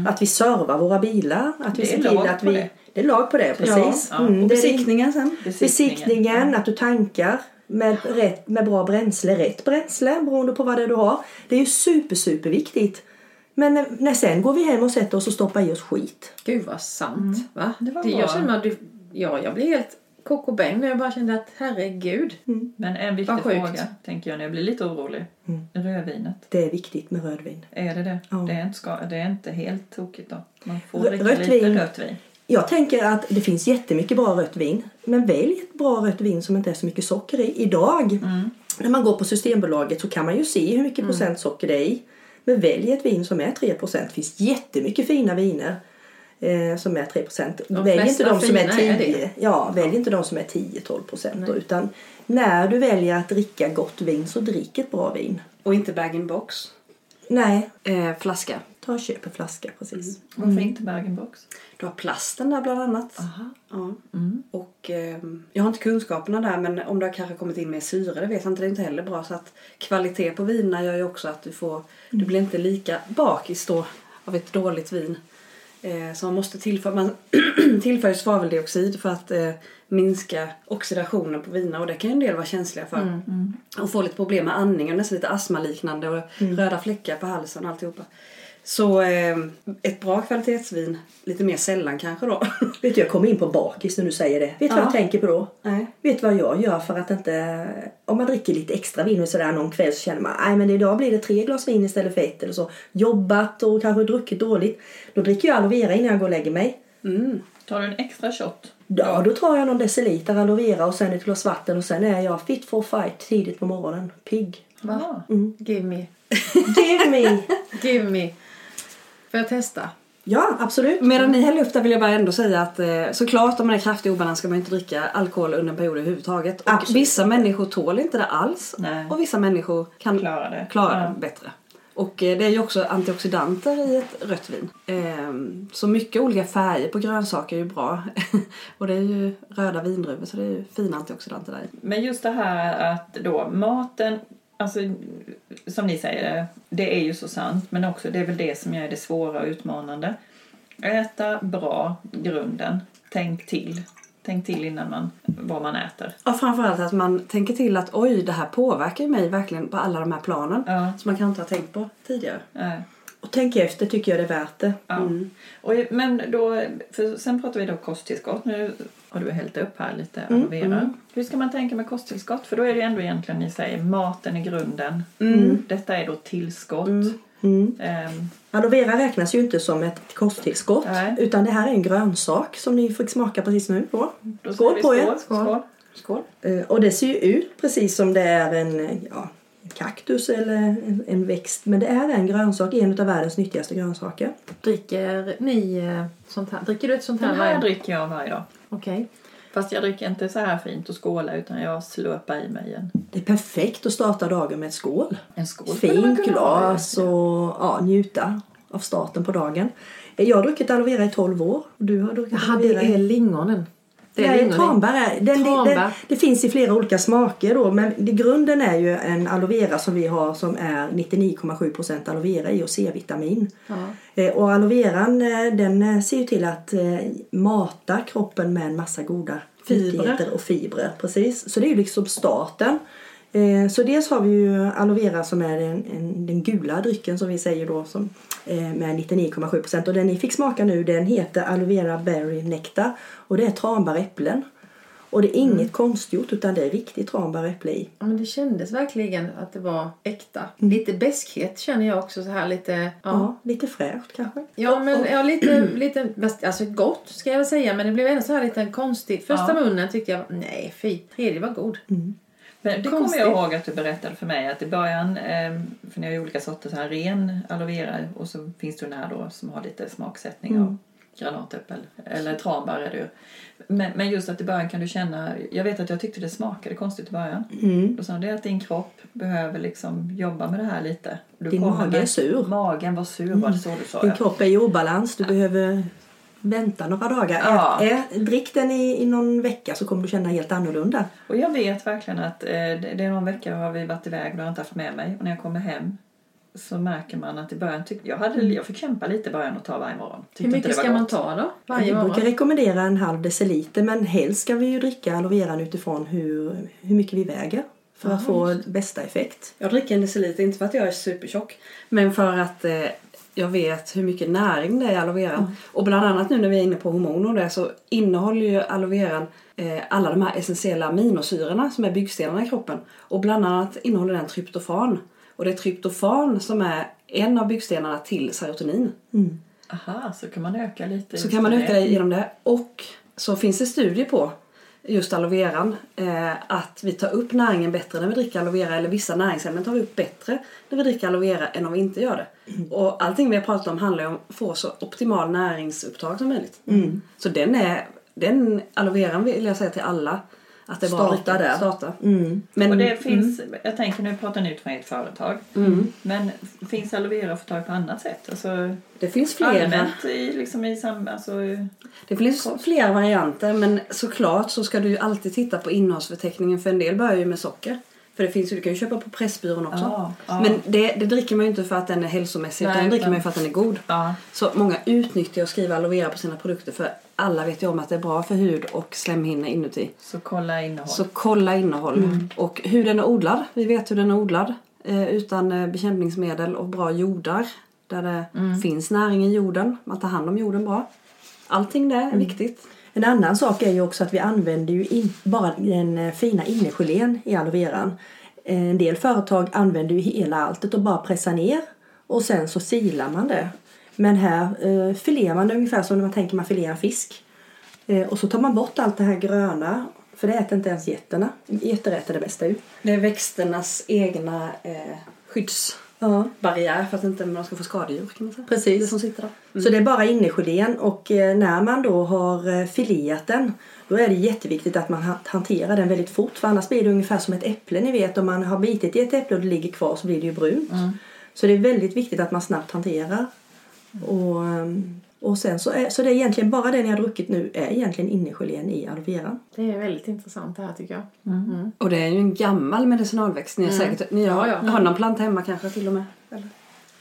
Att vi servar våra bilar. Att vi ser till att vi... det. Det är lag på det, precis. Ja, Mm, Och besiktningen sen. Besiktningen, att du tankar med, rätt, med bra bränsle, rätt bränsle beroende på vad det är du har. Det är ju super, super viktigt. Men när, när sen går vi hem och sätter oss och stoppar i oss skit. Gud vad sant. Va? Det var Det, bra. jag känner mig, du- ja, jag blir helt kokobäng när jag bara kände att herregud. Men en viktig fråga, tänker jag när jag blir lite orolig. Rödvinet, Det är viktigt med rödvin. är det det? Ja. Det, är inte ska, det är inte helt tokigt då? Man får dricka lite rött vin. Jag tänker att det finns jättemycket bra rött vin. Men välj ett bra rött vin som inte är så mycket socker i. Idag när man går på Systembolaget så kan man ju se hur mycket procent socker det är i. Men välj ett vin som är 3 procent. Det finns jättemycket fina viner eh, som är 3 procent. Välj inte de som är fina är 10. det. Ja, välj inte de som är 10-12 procent. Utan när du väljer att dricka gott vin så drick ett bra vin. Och inte bag-in-box. Nej, Eh, flaska. Ta och köp en flaska precis. Varför inte bag-in-box? Du har plasten där bland annat. Aha. Ja. Och ehm, jag har inte kunskaperna där men om det har kanske kommit in mer syre det vet jag inte. Det är inte heller bra. Så att kvalitet på vinerna gör ju också att du får, du blir inte lika bakis då av ett dåligt vin. Eh, så man måste tillföra, man, tillför svaveldioxid för att eh, minska oxidationen på viner och det kan ju en del vara känsliga för. Mm. Och få lite problem med andningen, nästan lite astmaliknande och röda fläckar på halsen och alltihopa. Så eh, ett bra kvalitetsvin, lite mer sällan kanske då. Vet du, jag kommer in på bakis när du säger det. Vet du vad Ja. jag tänker på då? Nej. Vet du vad jag gör för att inte... Om man dricker lite extra vin och sådär någon kväll så känner man nej men idag blir det tre glas vin istället för ett eller så. Jobbat och kanske druckit dåligt. Då dricker jag aloe vera innan jag går och lägger mig. Mm. Tar du en extra shot? Ja, då tar jag någon deciliter aloe vera och sen ett glas vatten och sen är jag fit for fight tidigt på morgonen. Pigg. Va? Give me. Give me! Give me. Får jag testa? Ja, absolut. Medan ni häller upp där vill jag bara ändå säga att eh, såklart om man är kraftig obalans ska man inte dricka alkohol under en period överhuvudtaget. Och Absolut. vissa människor tål inte det alls. Nej. Och vissa människor kan Klara det. klara Ja. det bättre. Och eh, det är ju också antioxidanter i ett rött vin. Ehm, så mycket olika färger på grönsaker är ju bra. och det är ju röda vindruvor så det är ju fina antioxidanter där. Men just det här att då maten, alltså som ni säger, det är ju så sant. Men också det är väl det som är det svåra och utmanande. Äta bra, grunden. Tänk till. Tänk till innan man, vad man äter. Ja, framförallt att man tänker till att oj, det här påverkar mig verkligen på alla de här planen. Ja. Som man kanske inte har tänkt på tidigare. Nej. Och tänk efter tycker jag det är värt det. Ja. Mm. Och, men då, för sen pratar vi då kosttillskott. Nu har du hällt upp här lite aloe vera. Hur ska man tänka med kosttillskott? För då är det ändå egentligen, ni säger, maten är grunden. Detta är då tillskott. Mm. Ehm, Aloe vera räknas ju inte som ett kosttillskott. Nej. Utan det här är en grönsak som ni fick smaka precis nu. Då. då Skål på er. Skål. Skål. Skål! Eh, Och det ser ju ut precis som det är en ja, en kaktus eller en, en växt. Men det är en grönsak, en av världens nyttigaste grönsaker. Dricker ni eh, sånt här? Dricker du ett sånt här Den här varje dricker jag varje dag. Okej. Fast jag dricker inte så här fint och skåla utan jag slurpar i mig en, Det är perfekt att starta dagen med ett skål. en skål. Fint glas och ja, njuta av starten på dagen. Jag har druckit aloe vera i 12 år. Och du har druckit Jaha, aloe vera det i är lingonen. Det är lingon i. tranbär är, den, Tranbär. Det, finns i flera olika smaker då men det, grunden är ju en aloe vera som vi har som är 99,7% aloe vera i och C-vitamin. Ja. Eh, och aloe veran eh, den eh, ser ju till att eh, mata kroppen med en massa goda Fibrer. och fibrer. Precis. Så det är ju liksom starten. Eh, Så dels har vi ju aloe vera som är den, en, den gula drycken som vi säger då som, med 99,7% och den ni fick smaka nu den heter aloe vera berry nectar och det är tranbäräpplen. Och det är inget konstgjort utan det är riktigt tranbäräpple i. Ja, men det kändes verkligen att det var äkta. Lite beskhet känner jag också så här lite. Ja, Ja, lite fräscht kanske. ja men ja, lite, lite alltså gott ska jag säga men det blev ändå så här lite konstigt. Första Ja. munnen tyckte jag, nej fy, tredje var god. Men det kommer jag ihåg att du berättade för mig att i början, eh, för ni har ju olika sorter, så här ren aloe vera och så finns det den här då som har lite smaksättning av granatäppel eller tranbär är det ju. Men, men just att i början kan du känna, jag vet att jag tyckte det smakade konstigt i början. Mm. Då sa det att din kropp behöver liksom jobba med det här lite. Du Din mage är sur. Magen var sur, var det så du sa? Din Ja. kropp är i obalans. Du behöver vänta några dagar. Ja. Ä, ä, drick den i, i någon vecka så kommer du känna helt annorlunda. Och jag vet verkligen att eh, det, det är någon vecka har vi varit iväg och jag har inte haft med mig. Och när jag kommer hem så märker man att i början tyckte jag hade, jag fick kämpa lite i början och ta varje morgon. Tyckte Hur inte mycket ska var man gott. ta då? Varje Vi brukar rekommendera en halv deciliter men helst ska vi ju dricka aloe veran utifrån hur, hur mycket vi väger. För att få bästa effekt. Jag dricker en deciliter, inte för att jag är supertjock. Men för att eh, jag vet hur mycket näring det är i aloe veran. Och bland annat nu när vi är inne på hormoner och det så innehåller ju aloe veran eh, alla de här essentiella aminosyrorna som är byggstenarna i kroppen. Och bland annat innehåller den tryptofan. Och det är tryptofan som är en av byggstenarna till serotonin. Aha, så kan man öka lite. Så kan man öka det genom det. Och så finns det studier på just aloe veran. Eh, att vi tar upp näringen bättre när vi dricker aloe vera. Eller vissa näringsämnen tar vi upp bättre när vi dricker aloe vera än om vi inte gör det. Och allting vi har pratat om handlar ju om att få så optimal näringsupptag som möjligt. Så den är, den aloe veran vill jag säga till alla. Att det Starta dricka. där. Starta. Mm. Men, Och det finns, jag tänker nu pratar ni ut från ert företag. Mm. Men finns aloe vera att få tag på annat sätt? Alltså det finns flera. allmänt i, liksom i sam, alltså, Det finns flera varianter men såklart så ska du ju alltid titta på innehållsförteckningen för en del börjar ju med socker. För det finns ju, du kan ju köpa på Pressbyrån också. Ja, ja. Men det, det dricker man ju inte för att den är hälsomässig utan den dricker man ju för att den är god. Ja. Så många utnyttjar och skriver aloe vera på sina produkter för alla vet ju om att det är bra för hud och slemhinnor inuti. Så kolla innehåll. Så kolla innehåll. Och hur den är odlad. Vi vet hur den är odlad. Eh, utan eh, bekämpningsmedel och bra jordar. Där det finns näring i jorden. Man tar hand om jorden bra. Allting det är viktigt. En annan sak är ju också att vi använder ju in, bara den eh, fina innegelén i aloe veran. Eh, En del företag använder ju hela alltet och bara pressar ner och sen så silar man det. Men här eh, filerar man det ungefär som när man tänker man filerar fisk. Eh, och så tar man bort allt det här gröna för det äter inte ens getterna. Getter äter det bästa ju. Det är växternas egna eh, skyddsbarriär Ja, för att inte man ska få skadedjur kan man säga. Precis. Det som sitter där. Så det är bara innegelén och eh, när man då har eh, fileat den då är det jätteviktigt att man ha- hanterar den väldigt fort för annars blir det ungefär som ett äpple ni vet om man har bitit i ett äpple och det ligger kvar så blir det ju brunt. Så det är väldigt viktigt att man snabbt hanterar. Och, ehm, och sen så är, så det är egentligen bara det ni har druckit nu är egentligen innegelén i aloe vera. Det är väldigt intressant det här tycker jag. Mm. Och det är ju en gammal medicinalväxt. Ni, har säkert, ni har, Ja, ja. har någon planta hemma kanske till och med? Eller?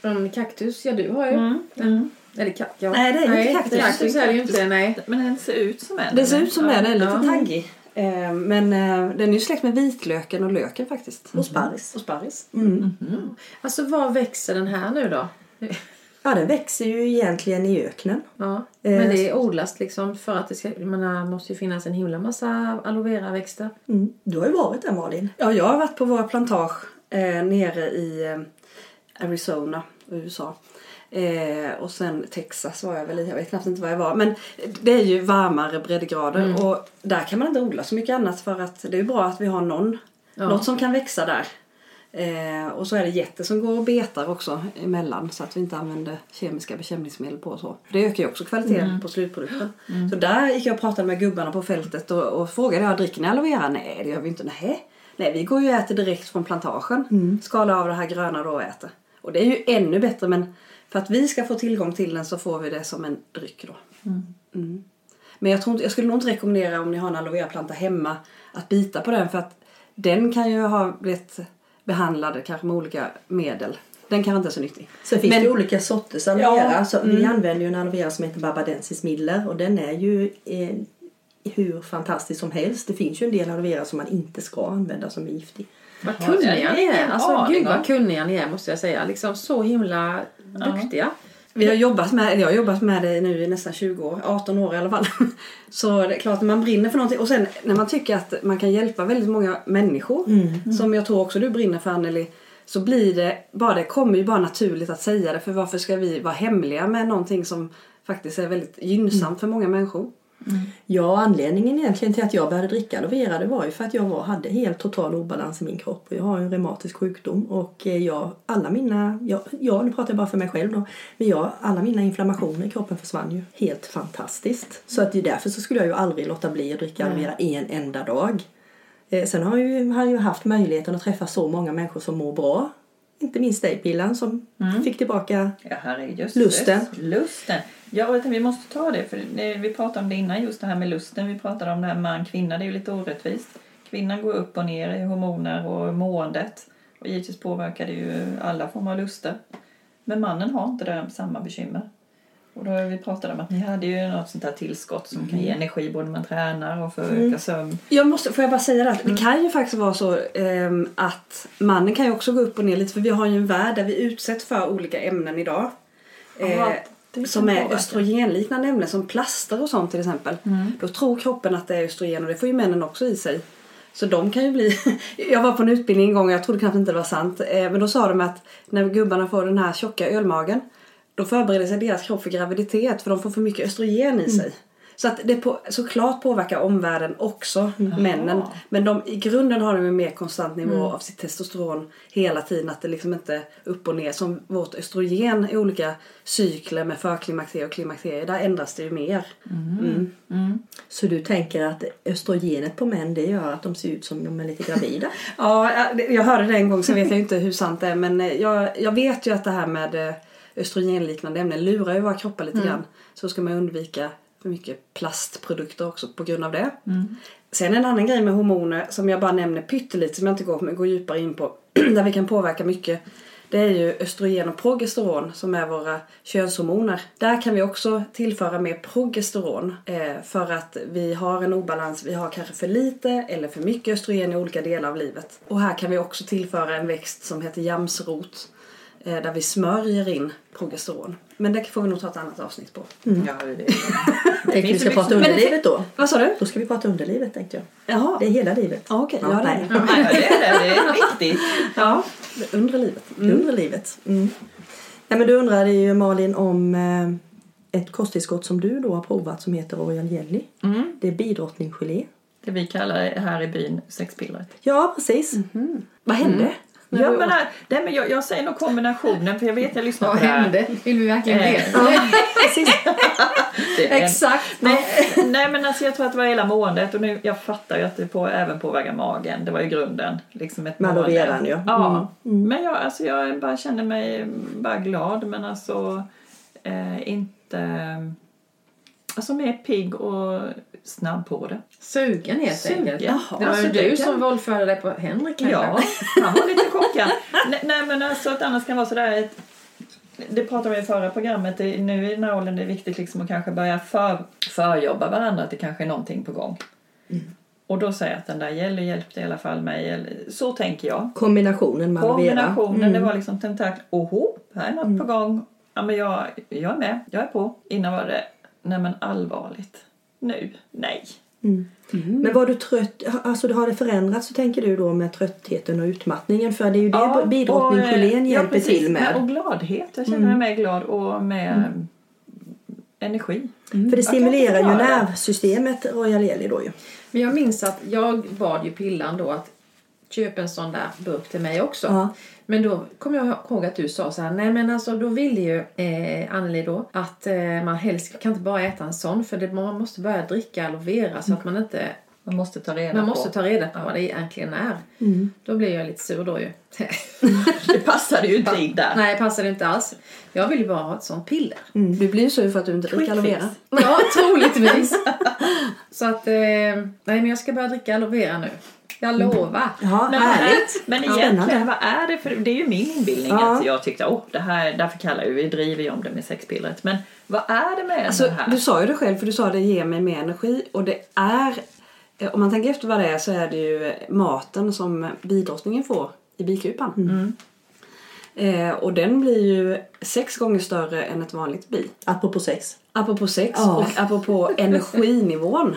En kaktus, ja du har ju. Den. Eller ka- ja. Nej, det är ju inte nej, kaktus. Kaktus är det ju inte, nej. Men den ser ut som en. Det ser ut som det, den är lite Ja. taggig. Eh, men eh, den är ju släkt med vitlöken och löken faktiskt. Och sparris. Och sparris. Alltså var växer den här nu då? Ja den växer ju egentligen i öknen. Ja. Eh, Men det odlas liksom för att det ska, menar, måste ju finnas en himla massa aloe vera växter. Mm. Du har ju varit där Malin. Ja, jag har varit på våra plantage eh, nere i eh, Arizona, USA. Eh, och sen Texas var jag väl i, jag vet knappt inte var jag var. Men det är ju varmare breddgrader och där kan man inte odla så mycket annat för att det är ju bra att vi har någon, Ja. något som kan växa där. Eh, och så är det getter som går och betar också emellan så att vi inte använder kemiska bekämpningsmedel på och så. Det ökar ju också kvaliteten på slutprodukten. Så där gick jag och pratade med gubbarna på fältet och, och frågade jag, dricker ni aloe vera? Nej det gör vi inte. Nej. Nej vi går ju och äter direkt från plantagen. Skalar av det här gröna då och äter. Och det är ju ännu bättre men för att vi ska få tillgång till den så får vi det som en dryck då. Mm. Men jag, tror inte, jag skulle nog inte rekommendera om ni har en aloe vera-planta hemma att bita på den för att den kan ju ha blivit behandlad kanske med olika medel. Den kanske inte är så nyttig. Sen finns Men- det ju olika sorters aloe Ja. Så Vi mm. använder ju en aloe vera som heter Barbadensis miller och den är ju eh, hur fantastisk som helst. Det finns ju en del aloe vera som man inte ska använda som är giftig. Vad kunniga ni är. Alltså gud vad kunniga ni är måste jag säga. Liksom så himla duktiga. Vi har jobbat med, eller jag har jobbat med det nu i nästan 20 år, 18 år i alla fall. Så det är klart att man brinner för någonting. Och sen när man tycker att man kan hjälpa väldigt många människor, som jag tror också du brinner för Anneli, så blir det, bara det kommer ju bara naturligt att säga det. För varför ska vi vara hemliga med någonting som faktiskt är väldigt gynnsamt för många människor? Ja, anledningen egentligen till att jag började dricka aloe vera det var ju för att jag var, hade helt total obalans i min kropp. Jag har en reumatisk sjukdom och eh, jag, alla mina, jag, ja, nu pratar jag bara för mig själv då, men jag, alla mina inflammationer i kroppen försvann ju helt fantastiskt. Så att det är därför så skulle jag ju aldrig låta bli att dricka aloe vera en enda dag. Eh, sen har jag ju, har jag ju haft möjligheten att träffa så många människor som mår bra. Inte minst dig Pillan som fick tillbaka Ja. Lusten. Lusten. Ja, vi måste ta det. För vi pratade om det innan, just det här med lusten. Vi pratade om det här man-kvinna. Det är ju lite orättvist. Kvinnan går upp och ner i hormoner och måendet. Och givetvis påverkar det ju alla former av luster. Men mannen har inte det samma bekymmer. Och då har vi pratat om att ni hade ju något sånt här tillskott som kan ge energi både när man tränar och för att öka sömn. Jag måste, får jag bara säga det att det kan ju faktiskt vara så ehm, att mannen kan ju också gå upp och ner lite för vi har ju en värld där vi utsätts för olika ämnen idag. Eh, som är östrogenliknande ämnen som plaster och sånt till exempel. Då tror kroppen att det är östrogen och det får ju männen också i sig. Så de kan ju bli... jag var på en utbildning en gång och jag trodde knappt inte det var sant. Eh, men då sa de att när gubbarna får den här tjocka ölmagen då förbereder sig deras kropp för graviditet för de får för mycket östrogen i sig. Så att det på, såklart påverkar omvärlden också männen. Men de, i grunden har de en mer konstant nivå av sitt testosteron hela tiden. Att det liksom inte är upp och ner. Som vårt östrogen i olika cykler med förklimakterie och klimakterie. Där ändras det ju mer. Mm. Så du tänker att östrogenet på män det gör att de ser ut som de är lite gravida? Ja, jag- jag hörde det en gång så vet jag inte hur sant det är. Men eh, jag, jag vet ju att det här med eh, östrogenliknande ämnen lurar ju våra kroppar lite grann. Så ska man undvika mycket plastprodukter också på grund av det. Sen en annan grej med hormoner som jag bara nämner pyttelite som jag inte går, går djupare in på. där vi kan påverka mycket. Det är ju östrogen och progesteron som är våra könshormoner. Där kan vi också tillföra mer progesteron eh, för att vi har en obalans. Vi har kanske för lite eller för mycket östrogen i olika delar av livet. Och här kan vi också tillföra en växt som heter jamsrot där vi smörjer in progesteron. Men det får vi nog ta ett annat avsnitt på. Ja, det, Tänkte vi ska prata det- underlivet då. Vad sa du? Då ska vi prata underlivet tänkte jag. Jaha. Det är hela livet. Ja, okej. Ja, Ja, det det. ja, det, är, det är viktigt. Ja, det undre livet. Underlivet. Mm. Nej, men du undrade ju Malin om eh, ett kosttillskott som du då har provat som heter Royal Jelly. Mm. Det är bidrottningsgelé. Det vi kallar här i byn sexpillret. Ja, precis. Vad hände? Ja, men, nej, nej, men jag, jag säger nog kombinationen för jag vet jag lyssnar på det här. hände? Vill vi verkligen Eh. Det en- Exakt. Nej, nej men alltså jag tror att det var hela måendet och nu, jag fattar ju att det på, även påverkar magen. Det var ju grunden. Liksom ett Med aloe mående. veran, ja. ja. Men jag, alltså jag bara känner mig bara glad men alltså eh, inte... Alltså mer pigg och snabb på det. Sugen helt Sugen. enkelt. Jaha, det var alltså, du som våldförde dig på Henrik. Ja, han var lite chockad. nej, nej men alltså att annars kan vara sådär ett, det pratade vi i förra programmet, det, nu i den här åldern det är viktigt liksom att kanske börja för, förjobba varandra att det kanske är någonting på gång. Och då säger jag att den där gäller hjälpte i alla fall mig. Eller, så tänker jag. Kombinationen vera. Kombinationen, det var liksom tentak, oho, här är något på gång. Ja men jag, jag är med, jag är på. Innan var det, nej men allvarligt. Nu, nej. Men var du trött, alltså har det förändrats så tänker du då med tröttheten och utmattningen? För det är ju det Ja, bidrottningsgelén och, eh, hjälper precis, till med. Och gladhet. Jag känner mig mer glad och med energi. För det stimulerar ju nervsystemet Royal Jelly då ju. Men jag minns att jag bad ju Pillan då att köpa en sån där burk till mig också. Ja. Men då kom jag ihåg att du sa så här, nej men alltså då ville ju eh, Anneli då att eh, man helst kan inte bara äta en sån för det, man måste börja dricka aloe vera så att man inte Man måste ta reda man på. måste ta reda på vad det egentligen är. Då blev jag lite sur då ju. Det passade ju inte in där. nej, det passade inte alls. Jag vill ju bara ha ett sånt piller. Du blir ju sur för att du inte dricker aloe vera. Ja, troligtvis. så att, eh, nej men jag ska börja dricka aloe vera nu. Jag lovar. Ja, Men, härligt. men egentligen, spännande. vad är det för... Det är ju min inbildning Ja. att jag tyckte, åh, det här, därför kallar vi, vi driver ju om det med sexpillret. Men vad är det med Alltså, det här? du sa ju det själv, för du sa det ger mig mer energi. Och det är, eh, om man tänker efter vad det är, så är det ju maten som bidrottningen får i bikupan. Eh, och den blir ju sex gånger större än ett vanligt bi. Apropå sex. Apropå sex Ja. och apropå energinivån.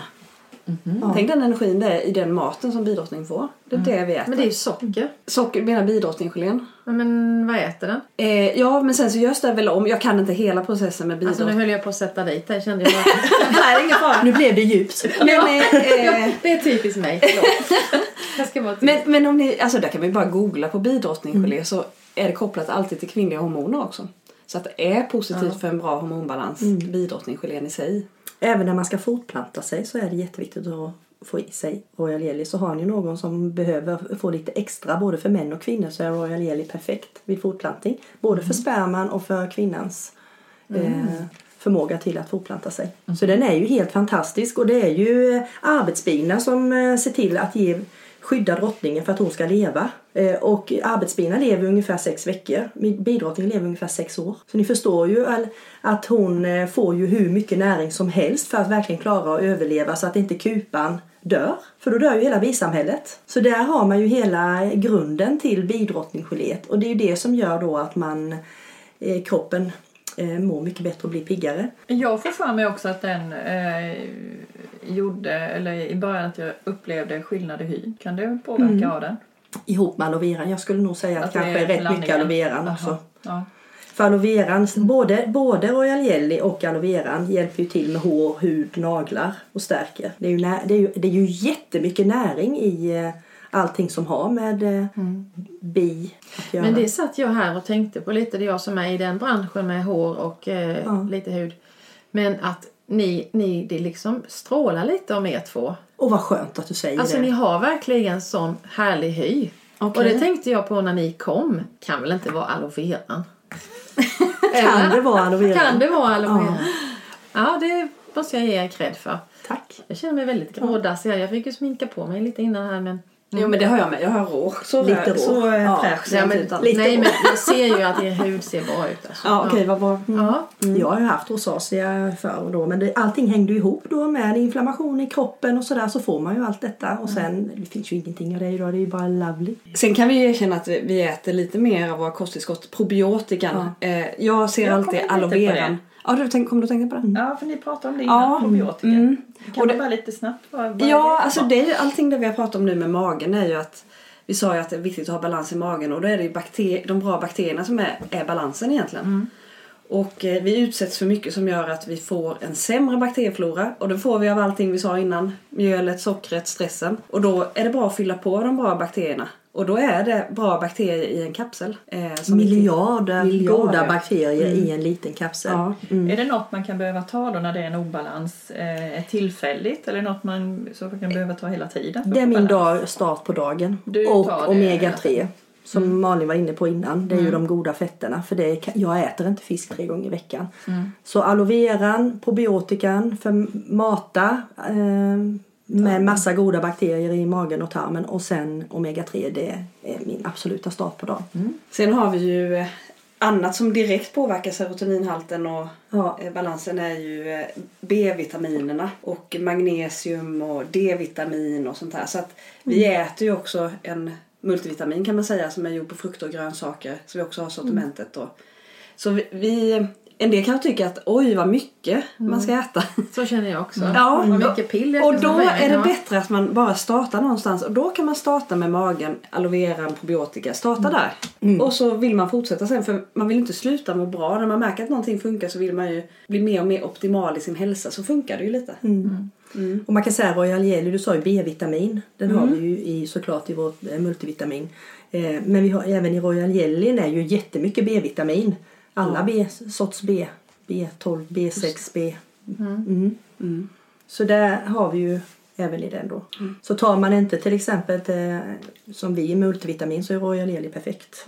Tänk den energin det är i den maten som bidrottningen får. Det är det vi äter. Men det är ju socker. Socker, menar bidrottningsgelén? Ja, Men vad äter den? Eh, ja, men sen så görs det väl om. Jag kan inte hela processen med Alltså bidrottning. nu höll jag på att sätta dit dig kände jag bara. Nej, ingen fara. Nu blev det djupt. Men, eh, Det är typiskt mig, förlåt. Jag ska vara tyst. Men, men om ni, alltså där kan vi bara googla på bidrottningsgelé så är det kopplat alltid till kvinnliga hormoner också. Så att det är positivt för en bra hormonbalans, bidrottningsgelén i sig. Även när man ska fortplanta sig så är det jätteviktigt att få i sig Royal Jelly. Så har ni någon som behöver få lite extra både för män och kvinnor så är Royal Jelly perfekt vid fortplantning. Både för sperman och för kvinnans eh, förmåga till att fortplanta sig. Så den är ju helt fantastisk och det är ju eh, arbetsbina som eh, ser till att ge skydda drottningen för att hon ska leva. Eh, och arbetsbina lever ungefär sex veckor. Bidrottningen lever ungefär sex år. Så ni förstår ju att hon eh, får ju hur mycket näring som helst för att verkligen klara att överleva så att inte kupan dör. För då dör ju hela bisamhället. Så där har man ju hela grunden till bidrottningsgeléet. Och det är ju det som gör då att man eh, kroppen eh, mår mycket bättre och blir piggare. Jag får för mig också att den eh, gjorde, eller i början att jag upplevde skillnad i hyn. Kan det påverka av den? Ihop med aloe veran. Jag skulle nog säga att, Att kanske är rätt mycket aloe veran också. Ja. För aloe veran, både, både Royal Jelly och aloe veran hjälper ju till med hår, hud, naglar och stärker. Det är ju, det är ju, det är ju jättemycket näring i eh, allting som har med eh, bi att göra. Men det satt jag här och tänkte på lite, det jag som är i den branschen med hår och eh, Ja. lite hud. Men att ni, ni, det liksom strålar lite om er två. Och vad skönt att du säger Alltså det. ni har verkligen sån härlig hy. Okej. Och det tänkte jag på när ni kom. Kan väl inte vara aloe veran? Kan det vara aloe veran? Kan det vara aloe Ja. vera? Ja, det, måste jag ge er cred för. Tack. Jag känner mig väldigt grådassig. Jag fick ju sminka på mig lite innan här men... Jo men det har jag med. Jag har rå. Så, Lite rå. så eh, Ja. fräsch ser Ja, jag inte ut nej men jag ser ju att er hud ser bra ut. Alltså. Ja okej vad bra. Ja. Jag har ju haft rosacea förr då men det, allting hängde ihop då med inflammation i kroppen och sådär så får man ju allt detta och sen det finns ju ingenting av det idag det är ju bara lovely. Sen kan vi ju erkänna att vi vi äter lite mer av våra kosttillskott, probiotikan. Eh, jag ser Jag alltid aloe på veran. Ja, du tänk, kommer du tänka på det? Ja, för ni pratade om det Ja, innan, probiotika. mm. Kan Och du det- bara lite snabbt? Vad, vad Ja, det? alltså det allting det vi har pratat om nu med magen är ju att vi sa ju att det är viktigt att ha balans i magen och då är det ju bakter- de bra bakterierna som är, är balansen egentligen. Och eh, vi utsätts för mycket som gör att vi får en sämre bakterieflora och det får vi av allting vi sa innan. Mjölet, sockret, stressen. Och då är det bra att fylla på de bra bakterierna. Och då är det bra bakterier i en kapsel. Eh, som vi- Miljarder, Miljarder. goda bakterier i en liten kapsel. Ja. Är det något man kan behöva ta då när det är en obalans eh, tillfälligt eller något man så kan behöva ta hela tiden? Det är min dag, start på dagen. Du och tar det omega hela 3. Som Malin var inne på innan. Det är ju de goda fetterna. För det är, jag äter inte fisk tre gånger i veckan. Så aloe veran, probiotikan för mata. Eh, med massa goda bakterier i magen och tarmen. Och sen omega 3. Det är min absoluta start på dagen. Sen har vi ju eh, annat som direkt påverkar serotoninhalten och Ja. eh, balansen är ju eh, B-vitaminerna och magnesium och D-vitamin och sånt här. Så att vi äter ju också en multivitamin kan man säga som är gjord på frukter och grönsaker. Så vi också har sortimentet då. Så vi, vi en del kanske tycker att oj vad mycket man ska äta. Så känner jag också. Ja. Vad mycket piller jag Och då med. är det bättre att man bara startar någonstans. Och då kan man starta med magen, aloe vera, probiotika. Starta där. Och så vill man fortsätta sen. För man vill inte sluta må bra. När man märker att någonting funkar så vill man ju bli mer och mer optimal i sin hälsa. Så funkar det ju lite. Och man kan säga Royal Jelly, du sa ju B-vitamin. Den har vi ju i, såklart i vårt eh, multivitamin. Eh, men vi har även i Royal Jelly är ju jättemycket B-vitamin. Alla B, sorts B. B12, B6, B. Mm. Så där har vi ju även i den då. Så tar man inte till exempel eh, som vi i multivitamin så är Royal Jelly perfekt.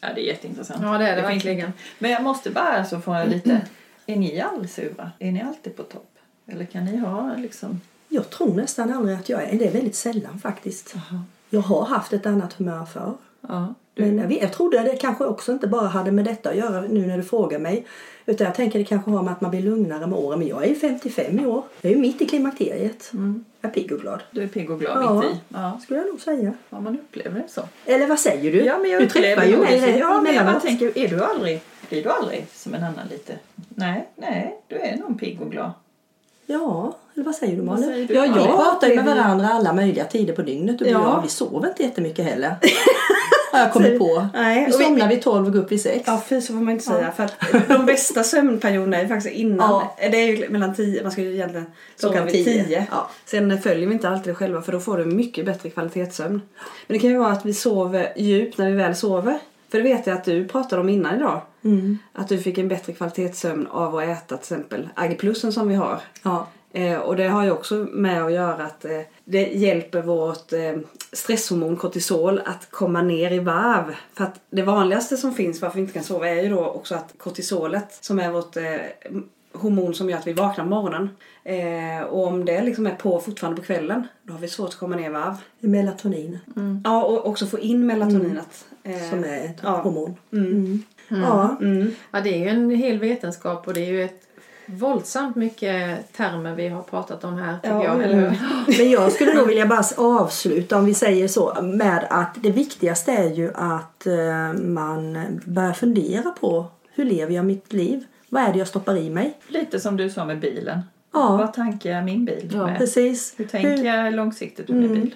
Ja, det är jätteintressant. Ja, det är det finns- verkligen. Men jag måste bara alltså få lite... Är ni allsura? Är ni alltid på topp? Eller kan ni ha liksom... Jag tror nästan aldrig att jag är det. är väldigt sällan faktiskt. Jag har haft ett annat humör förr. Ja, Men jag, vet, jag trodde det kanske också inte bara hade med detta att göra nu när du frågar mig. Utan jag tänker det kanske har med att man blir lugnare med åren. Men jag är ju 55 i år. Jag är ju mitt i klimakteriet. Jag är pigg och glad. du är pigg och glad Ja. mitt i. Ja. Skulle jag nog säga. ja, man upplever det så. Eller vad säger du? Ja, men jag du träffar ju mig rätt Ja, men jag tänker, är du aldrig, blir du aldrig som en annan lite? Nej, nej, du är nog pigg och glad. Ja, eller vad säger du Malin? säger du, ja, jag pratar ju med varandra alla möjliga tider på dygnet. Du och Ja. jag, vi sover inte jättemycket heller. har jag kommit på. Nej, vi somnar vid 12 och går upp vid 6. Ja, fy så får man inte säga. För att de bästa sömnperioderna är faktiskt innan. Ja. Det är ju mellan 10, man ska ju egentligen sova vid 10. 10. Ja. Sen följer vi inte alltid det själva för då får du mycket bättre kvalitetssömn. Men det kan ju vara att vi sover djupt när vi väl sover. För det vet jag att du pratade om innan idag. Mm. Att du fick en bättre kvalitetssömn av att äta till exempel Agiplussen som vi har. Ja. Eh, och det har ju också med att göra att eh, det hjälper vårt eh, stresshormon kortisol att komma ner i varv. För att det vanligaste som finns varför vi inte kan sova är ju då också att kortisolet som är vårt eh, hormon som gör att vi vaknar på morgonen. Eh, och om det liksom är på fortfarande på kvällen då har vi svårt att komma ner i varv. Melatonin Ja och också få in melatoninet. Eh, som är ett ja. hormon. Mm. Ja. Mm. Ja, det är ju en hel vetenskap och det är ju ett våldsamt mycket termer vi har pratat om här Ja, jag. eller hur? Men jag skulle nog vilja bara avsluta om vi säger så med att det viktigaste är ju att eh, man börjar fundera på hur lever jag mitt liv? Vad är det jag stoppar i mig? Lite som du sa med bilen. Ja. Vad tankar jag min bil Ja, med? Precis. Hur tänker jag långsiktigt med min bil?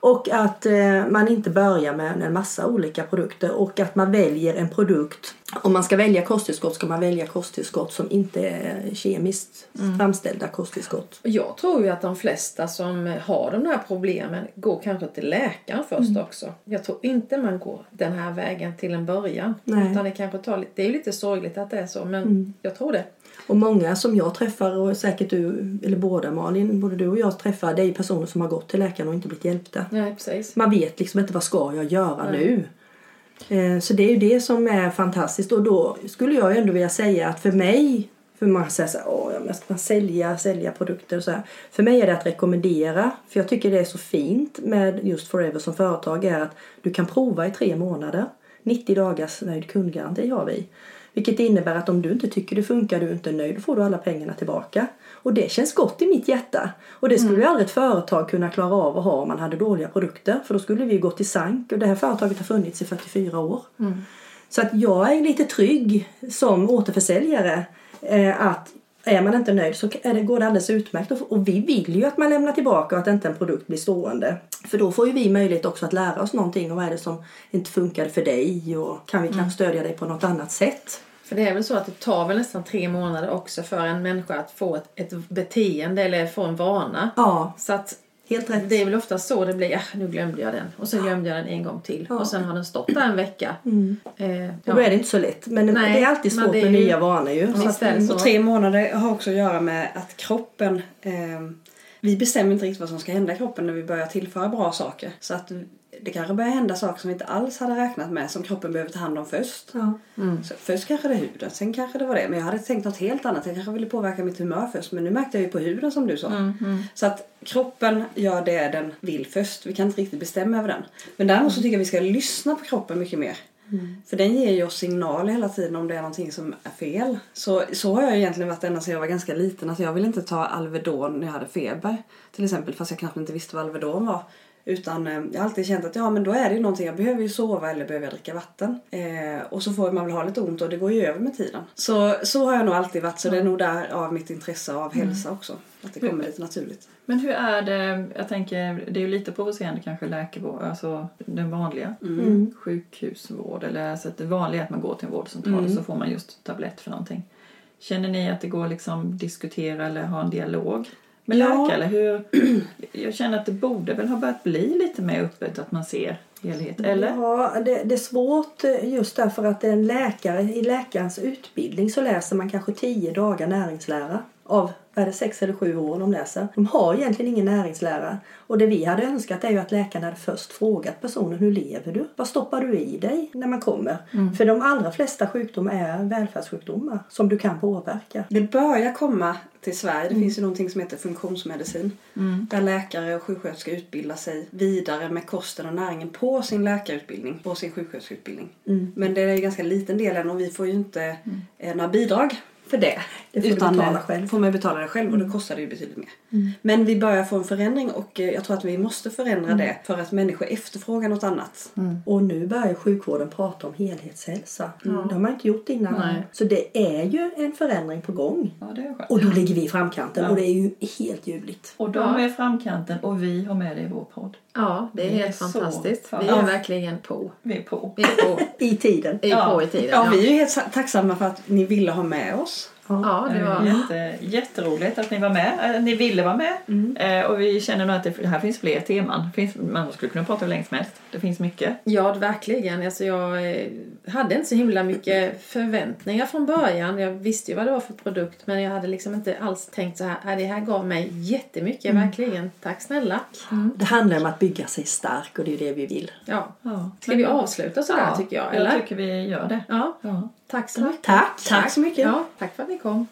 Och att eh, man inte börjar med en massa olika produkter och att man väljer en produkt. Om man ska välja kosttillskott ska man välja kosttillskott som inte är kemiskt framställda kosttillskott. Jag tror ju att de flesta som har de här problemen går kanske till läkaren först också. Jag tror inte man går den här vägen till en början. Nej. Utan det kanske tar det är ju lite sorgligt att det är så men jag tror det. Och många som jag träffar och säkert du eller båda Malin, både du och jag träffar det är ju personer som har gått till läkaren och inte blivit hjälpta. Nej precis. Man vet liksom inte vad ska jag göra nu. Eh, Så det är ju det som är fantastiskt och då skulle jag ändå vilja säga att för mig För man säger så här, åh, jag måste sälja, sälja produkter och så här. För mig är det att rekommendera. För jag tycker det är så fint med just Forever som företag är att du kan prova i tre månader. 90 dagars nöjd kundgaranti har vi. Vilket innebär att om du inte tycker det funkar, du är inte nöjd, då får du alla pengarna tillbaka. Och det känns gott i mitt hjärta. Och det skulle ju aldrig ett företag kunna klara av att ha om man hade dåliga produkter. För då skulle vi gått i sank. Och det här företaget har funnits i 44 år. Så att jag är lite trygg som återförsäljare eh, att är man inte nöjd så är det, går det alldeles utmärkt. Och, vi vill ju att man lämnar tillbaka och att inte en produkt blir stående. För då får ju vi möjlighet också att lära oss någonting och vad är det som inte funkade för dig och kan vi kanske stödja dig på något annat sätt. För det är väl så att det tar väl nästan tre månader också för en människa att få ett, ett beteende eller få en vana. Ja, Så att helt rätt. det är väl ofta så det blir. Ja, nu glömde jag den. Och så glömde jag den en gång till. Ja. Och sen har den stått där en vecka. Eh, Och ja. då är det inte så lätt. Men Nej, det är alltid svårt det är med ju- nya vanor ju. Så Visst att, det så. Och tre månader har också att göra med att kroppen eh, vi bestämmer inte riktigt vad som ska hända i kroppen när vi börjar tillföra bra saker. Så att det kanske börjar hända saker som vi inte alls hade räknat med som kroppen behöver ta hand om först. ja. Så först kanske det är huden, sen kanske det var det. Men jag hade tänkt något helt annat. Jag kanske ville påverka mitt humör först. Men nu märkte jag ju på huden som du sa. Så att kroppen gör det den vill först. Vi kan inte riktigt bestämma över den. Men däremot så tycker jag vi ska lyssna på kroppen mycket mer. För den ger ju oss signaler hela tiden om det är någonting som är fel. Så, så har jag egentligen varit ända sedan jag var ganska liten. Alltså jag ville inte ta Alvedon när jag hade feber. Till exempel fast jag knappt inte visste vad Alvedon var. Utan eh, jag har alltid känt att ja men då är det ju någonting. Jag behöver ju sova eller behöver jag dricka vatten. Eh, och så får man väl ha lite ont och det går ju över med tiden. Så, så har jag nog alltid varit. Så det är nog där av mitt intresse av hälsa också. Att det kommer lite naturligt. Men hur är det, jag tänker, det är ju lite provocerande kanske läkarvård, alltså den vanliga Mm. sjukhusvård eller alltså att det vanliga är att man går till en vårdcentral och så får man just tablett för någonting. Känner ni att det går liksom diskutera eller ha en dialog med Ja. läkare? Hur? Jag känner att det borde väl ha börjat bli lite mer öppet att man ser helhet, eller? Ja, det, det är svårt eh, just därför att en läkare, i läkarens utbildning så läser man kanske tio dagar näringslära. Av, är det sex eller sju år de läser. De har egentligen ingen näringslära. Och det vi hade önskat är ju att läkaren hade först frågat personen hur lever du? Vad stoppar du i dig när man kommer? För de allra flesta sjukdomar är välfärdssjukdomar som du kan påverka. Det börjar komma till Sverige. Det finns ju någonting som heter funktionsmedicin. Där läkare och sjuksköterskor utbildar sig vidare med kosten och näringen på sin läkarutbildning, på sin sjuksköterskeutbildning. Men det är en ganska liten del än och vi får ju inte eh, några bidrag för det. Det får Utan betala själv. får man betala det själv och då kostar det ju betydligt mer. Men vi börjar få en förändring och eh, jag tror att vi måste förändra det för att människor efterfrågar något annat. Och nu börjar sjukvården prata om helhetshälsa. Det har man inte gjort innan. Nej. Så det är ju en förändring på gång. Ja. Och då ligger vi i framkanten Ja. och det är ju helt ljuvligt. Och de är i framkanten och vi har med det i vår podd. Ja, det är Vi är helt så fantastiskt. Vi fan. är verkligen på. Vi är på. Vi är på, I tiden. vi är Ja. på i tiden. Ja, vi är helt sa- tacksamma för att ni ville ha med oss. Ja, det var... Jätte, jätteroligt att ni var med. Att ni ville vara med. Eh, och vi känner nog att det, här finns fler teman. Finns, man skulle kunna prata hur länge som helst. Det finns mycket. Ja, verkligen. Alltså, jag eh, hade inte så himla mycket förväntningar från början. Jag visste ju vad det var för produkt men jag hade liksom inte alls tänkt så här. "Ah, Det här gav mig jättemycket, verkligen. Tack snälla. Det handlar om att bygga sig stark och det är det vi vill. Ja. Ja. Ska vi avsluta så där tycker jag? Eller? Jag tycker vi gör det. Ja. Ja. Tack så mycket. Tack. Tack så mycket. Ja, tack för att ni kom.